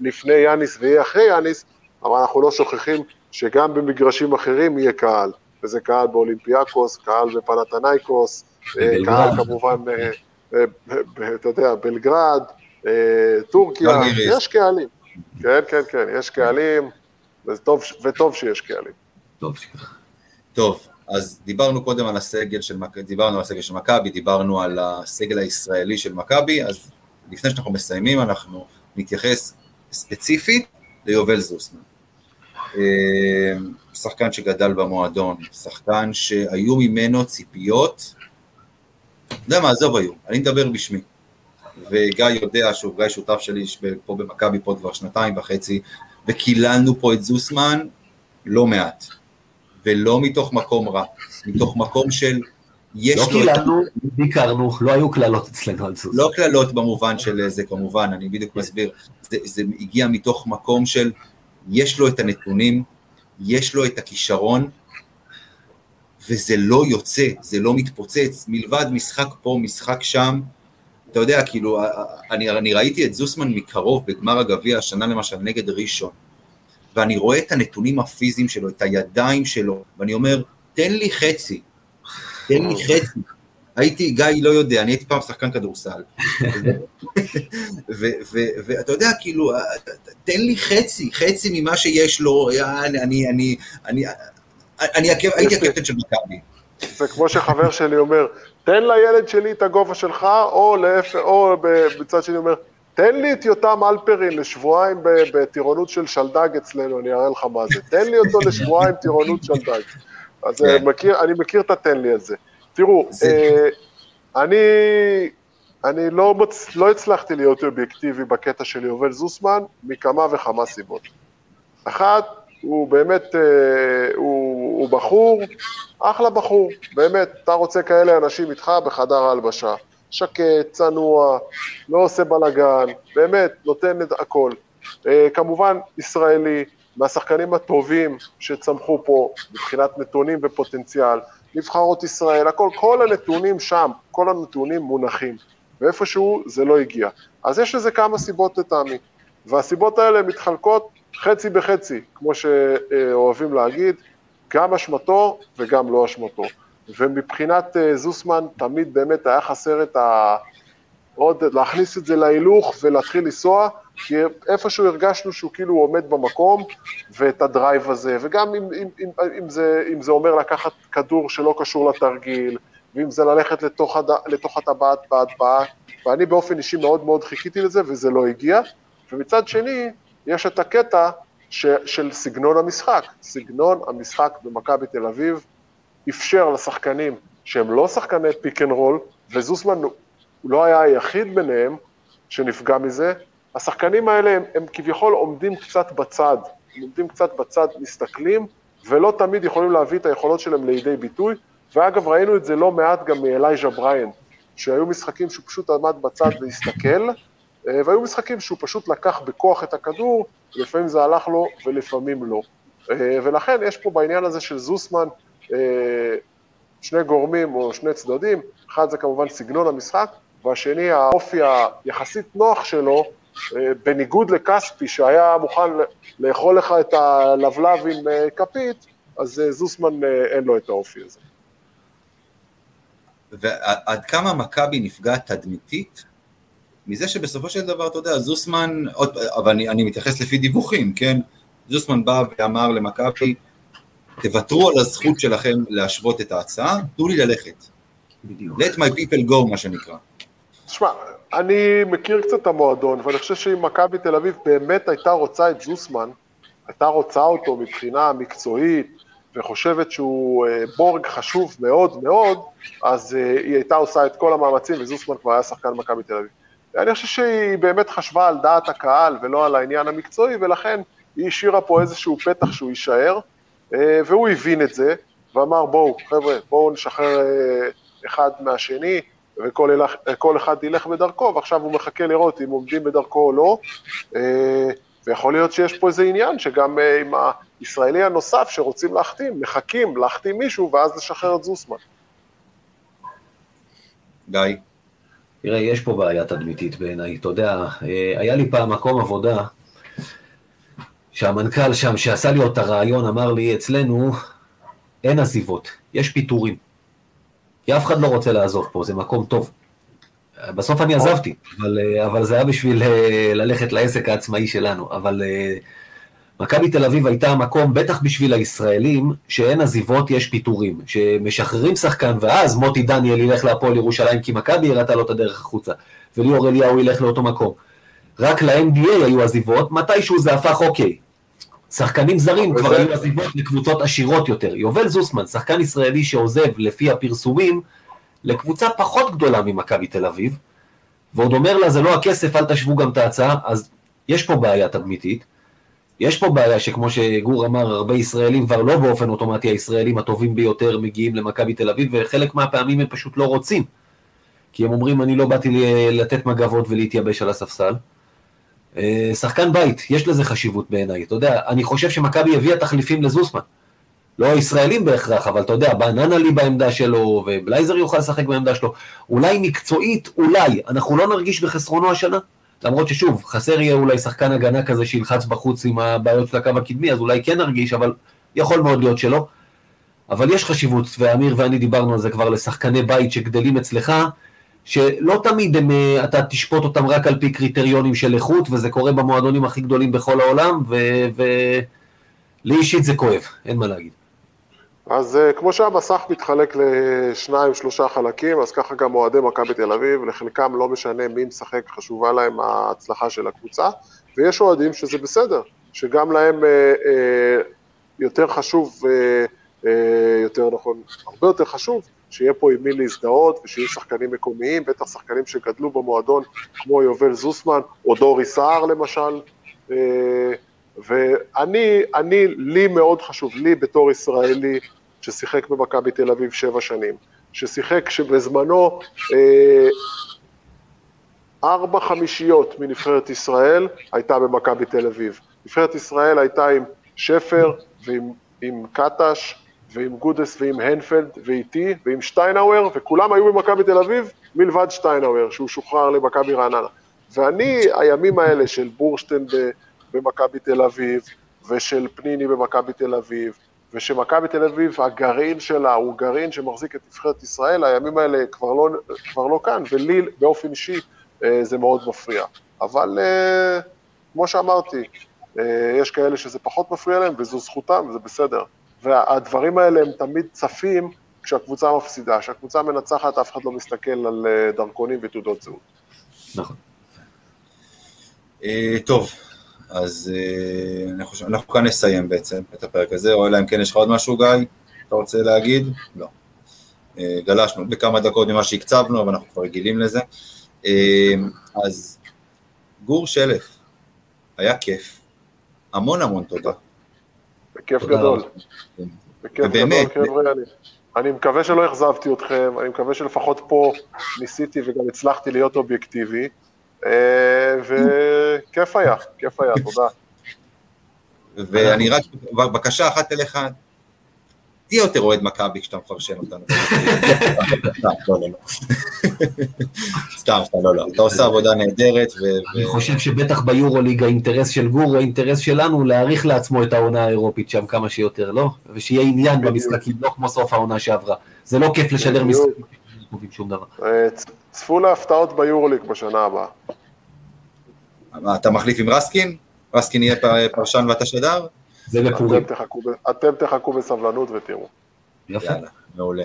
לפני יאניס ויהיה אחרי יאניס, אבל אנחנו לא שוכחים שגם במגרשים אחרים יהיה קהל, וזה קהל באולימפיאקוס, קהל בפנתנייקוס, קהל כמובן, אתה יודע, בלגרד, טורקיה, יש קהלים. כן, כן, כן, יש קהלים. וטוב, וטוב שיש קהלים. טוב. טוב, אז דיברנו קודם על הסגל של דיברנו על הסגל של מכבי, דיברנו על הסגל הישראלי של מכבי, אז לפני שאנחנו מסיימים אנחנו נתייחס ספציפית ליובל זוסמן. אה, שחקן שגדל במועדון, שחקן שהיו ממנו ציפיות, יודע מה, עזוב היו, אני מדבר בשמי. וגיא יודע שהוא גיא שותף שלי פה במכבי פה כבר שנתיים וחצי, וקיללנו פה את זוסמן לא מעט, ולא מתוך מקום רע, מתוך מקום של יש לא. לא קיללנו, ביקרנו, לא היו קללות אצלנו על זוסמן. לא קללות במובן של זה כמובן, אני בדיוק מסביר, זה, זה הגיע מתוך מקום של יש לו את הנתונים, יש לו את הכישרון, וזה לא יוצא, זה לא מתפוצץ, מלבד משחק פה, משחק שם, אתה יודע, כאילו, אני, אני ראיתי את זוסמן מקרוב בגמר הגביע השנה למשל נגד ראשון, ואני רואה את הנתונים הפיזיים שלו, את הידיים שלו, ואני אומר, תן לי חצי, תן לי חצי. הייתי, גיא לא יודע, אני הייתי פעם שחקן כדורסל. ואתה יודע, כאילו, תן לי חצי, חצי ממה שיש לו, אני, אני, אני, אני, אני הייתי הקפטן של מכבי. זה כמו שחבר שלי אומר, תן לילד שלי את הגובה שלך, או להפך, או בצד שני אומר, תן לי את יותם אלפרין לשבועיים בטירונות של שלדג אצלנו, אני אראה לך מה זה. תן לי אותו לשבועיים טירונות שלדג. אז כן. מכיר, אני מכיר את התן לי הזה. תראו, אה, אני, אני לא, מצ... לא הצלחתי להיות אובייקטיבי בקטע של יובל זוסמן מכמה וכמה סיבות. אחת, הוא באמת, אה, הוא, הוא בחור, אחלה בחור, באמת, אתה רוצה כאלה אנשים איתך בחדר ההלבשה. שקט, צנוע, לא עושה בלאגן, באמת, נותן את הכל. אה, כמובן, ישראלי, מהשחקנים הטובים שצמחו פה מבחינת נתונים ופוטנציאל, נבחרות ישראל, הכל, כל הנתונים שם, כל הנתונים מונחים, ואיפשהו זה לא הגיע. אז יש לזה כמה סיבות לטעמי, והסיבות האלה מתחלקות חצי בחצי, כמו שאוהבים להגיד, גם אשמתו וגם לא אשמתו. ומבחינת אה, זוסמן תמיד באמת היה חסר את ה... עוד להכניס את זה להילוך ולהתחיל לנסוע, כי איפשהו הרגשנו שהוא כאילו עומד במקום, ואת הדרייב הזה, וגם אם, אם, אם, אם, זה, אם זה אומר לקחת כדור שלא קשור לתרגיל, ואם זה ללכת לתוך, הד... לתוך הטבעת בהטבעה, ואני באופן אישי מאוד מאוד חיכיתי לזה, וזה לא הגיע. ומצד שני, יש את הקטע ש... של סגנון המשחק. סגנון המשחק במכבי תל אביב אפשר לשחקנים שהם לא שחקני pick and roll, וזוסמן לא היה היחיד ביניהם שנפגע מזה, השחקנים האלה הם, הם כביכול עומדים קצת בצד, עומדים קצת בצד, מסתכלים, ולא תמיד יכולים להביא את היכולות שלהם לידי ביטוי, ואגב ראינו את זה לא מעט גם מאלייז'ה בריין, שהיו משחקים שהוא פשוט עמד בצד והסתכל, אה, והיו משחקים שהוא פשוט לקח בכוח את הכדור, לפעמים זה הלך לו ולפעמים לא. אה, ולכן יש פה בעניין הזה של זוסמן אה, שני גורמים או שני צדדים, אחד זה כמובן סגנון המשחק, והשני האופי היחסית נוח שלו, בניגוד לכספי שהיה מוכן לאכול לך את הלבלב עם אה, כפית, אז זוסמן אין לו את האופי הזה. ועד כמה מכבי נפגעת תדמיתית מזה שבסופו של דבר, אתה יודע, זוסמן, עוד, אבל אני, אני מתייחס לפי דיווחים, כן? זוסמן בא ואמר למכבי, תוותרו על הזכות שלכם להשוות את ההצעה, תנו לי ללכת. בדיוק. let my people go, מה שנקרא. תשמע, אני מכיר קצת את המועדון, ואני חושב שאם מכבי תל אביב באמת הייתה רוצה את זוסמן, הייתה רוצה אותו מבחינה מקצועית, וחושבת שהוא אה, בורג חשוב מאוד מאוד, אז אה, היא הייתה עושה את כל המאמצים, וזוסמן כבר היה שחקן מכבי תל אביב. אני חושב שהיא באמת חשבה על דעת הקהל ולא על העניין המקצועי, ולכן היא השאירה פה איזשהו פתח שהוא יישאר. אה, והוא הבין את זה, ואמר בואו, חבר'ה, בואו נשחרר אחד מהשני, וכל אחד ילך בדרכו, ועכשיו הוא מחכה לראות אם עומדים בדרכו או לא, אה, ויכול להיות שיש פה איזה עניין שגם עם הישראלי הנוסף שרוצים להחתים, מחכים להחתים מישהו ואז לשחרר את זוסמן. גיא. תראה, יש פה בעיה תדמיתית בעיניי, אתה יודע, היה לי פעם מקום עבודה שהמנכ"ל שם, שעשה לי עוד את הרעיון, אמר לי, אצלנו אין עזיבות, יש פיטורים. כי אף אחד לא רוצה לעזוב פה, זה מקום טוב. בסוף אני עזבתי, אבל, אבל זה היה בשביל אה, ללכת לעסק העצמאי שלנו. אבל אה, מכבי תל אביב הייתה המקום, בטח בשביל הישראלים, שאין עזיבות, יש פיטורים. שמשחררים שחקן, ואז מוטי דניאל ילך להפועל ירושלים, כי מכבי הראתה לו את הדרך החוצה, וליאור אליהו ילך לאותו מקום. רק ל-NBA היו עזיבות, מתישהו זה הפך אוקיי, שחקנים זרים כבר היו עזיבות לקבוצות עשירות יותר. יובל זוסמן, שחקן ישראלי שעוזב לפי הפרסומים לקבוצה פחות גדולה ממכבי תל אביב, ועוד אומר לה זה לא הכסף, אל תשוו גם את ההצעה, אז יש פה בעיה תדמיתית. יש פה בעיה שכמו שגור אמר, הרבה ישראלים כבר לא באופן אוטומטי הישראלים הטובים ביותר מגיעים למכבי תל אביב, וחלק מהפעמים הם פשוט לא רוצים. כי הם אומרים, אני לא באתי לתת מגבות ולהתייבש על הספסל. אה, שחקן בית, יש לזה חשיבות בעיניי. אתה יודע, אני חושב שמכבי הביאה תחליפים לזוסמן. לא ישראלים בהכרח, אבל אתה יודע, בננה לי בעמדה שלו, ובלייזר יוכל לשחק בעמדה שלו. אולי מקצועית, אולי, אנחנו לא נרגיש בחסרונו השנה. למרות ששוב, חסר יהיה אולי שחקן הגנה כזה שילחץ בחוץ עם הבעיות של הקו הקדמי, אז אולי כן נרגיש, אבל יכול מאוד להיות שלא. אבל יש חשיבות, ואמיר ואני דיברנו על זה כבר, לשחקני בית שגדלים אצלך, שלא תמיד הם, אה, אתה תשפוט אותם רק על פי קריטריונים של איכות, וזה קורה במועדונים הכי גדולים בכל העולם, ולי אישית זה כואב, אין מה להגיד. אז uh, כמו שהמסך מתחלק לשניים, שלושה חלקים, אז ככה גם אוהדי מכבי תל אביב, לחלקם לא משנה מי משחק, חשובה להם ההצלחה של הקבוצה, ויש אוהדים שזה בסדר, שגם להם uh, uh, יותר חשוב, uh, uh, יותר נכון, הרבה יותר חשוב, שיהיה פה עם מי להזדהות, ושיהיו שחקנים מקומיים, בטח שחקנים שגדלו במועדון, כמו יובל זוסמן, או דורי סער למשל, uh, ואני, אני, לי מאוד חשוב, לי בתור ישראלי, ששיחק במכבי תל אביב שבע שנים, ששיחק שבזמנו אה, ארבע חמישיות מנבחרת ישראל הייתה במכבי תל אביב. נבחרת ישראל הייתה עם שפר ועם עם קטש ועם גודס ועם הנפלד ואיתי ועם שטיינאוור, וכולם היו במכבי תל אביב מלבד שטיינאוור, שהוא שוחרר למכבי רעננה. ואני, הימים האלה של בורשטיין במכבי תל אביב, ושל פניני במכבי תל אביב, ושמכבי תל אביב, הגרעין שלה הוא גרעין שמחזיק את נבחרת ישראל, הימים האלה כבר לא, כבר לא כאן, ולי באופן אישי אה, זה מאוד מפריע. אבל אה, כמו שאמרתי, אה, יש כאלה שזה פחות מפריע להם, וזו זכותם, וזה בסדר. והדברים האלה הם תמיד צפים כשהקבוצה מפסידה. כשהקבוצה מנצחת, אף אחד לא מסתכל על דרכונים ותעודות זהות. נכון. טוב, אז אה, אנחנו כאן נסיים בעצם את הפרק הזה, או אלא אם כן יש לך עוד משהו, גיא, אתה רוצה להגיד? לא. אה, גלשנו בכמה דקות ממה שהקצבנו, אבל אנחנו כבר רגילים לזה. אה, אז גור שלף, היה כיף. המון המון תודה. בכיף גדול. בכיף גדול, חבר'ה. אני מקווה שלא אכזבתי אתכם, אני מקווה שלפחות פה ניסיתי וגם הצלחתי להיות אובייקטיבי. אה, וכיף היה, כיף היה, תודה. ואני רק, בקשה אחת אליך, תהיה יותר אוהד מכבי כשאתה מפרשן אותנו. סתם, סתם, לא, לא. אתה עושה עבודה נהדרת. אני חושב שבטח ביורוליג האינטרס של גור הוא האינטרס שלנו להאריך לעצמו את העונה האירופית שם כמה שיותר, לא? ושיהיה עניין במשחקים, לא כמו סוף העונה שעברה. זה לא כיף לשדר משחקים. שום דבר. אה, צפו להפתעות ביורוליג בשנה הבאה. אתה מחליף עם רסקין? רסקין יהיה פרשן ואתה שדר? זה בפורים. אתם תחכו בסבלנות ותראו. יפה. יאללה, מעולה.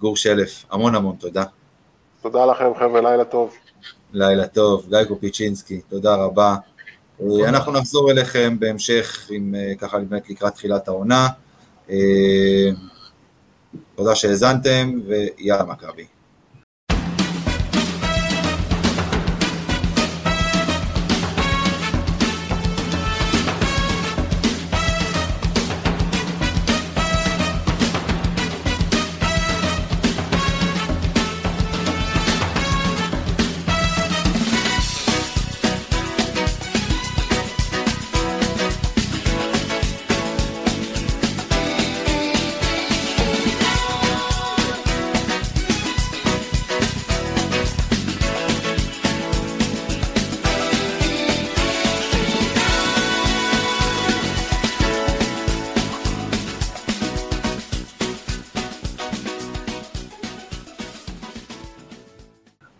גור שלף, המון המון תודה. תודה לכם חבר'ה, לילה טוב. לילה טוב, גיא קופיצ'ינסקי, תודה רבה. אה, אנחנו נחזור אליכם בהמשך, עם, אה, ככה באמת לקראת תחילת העונה. תודה שהאזנתם, ויאללה מכבי.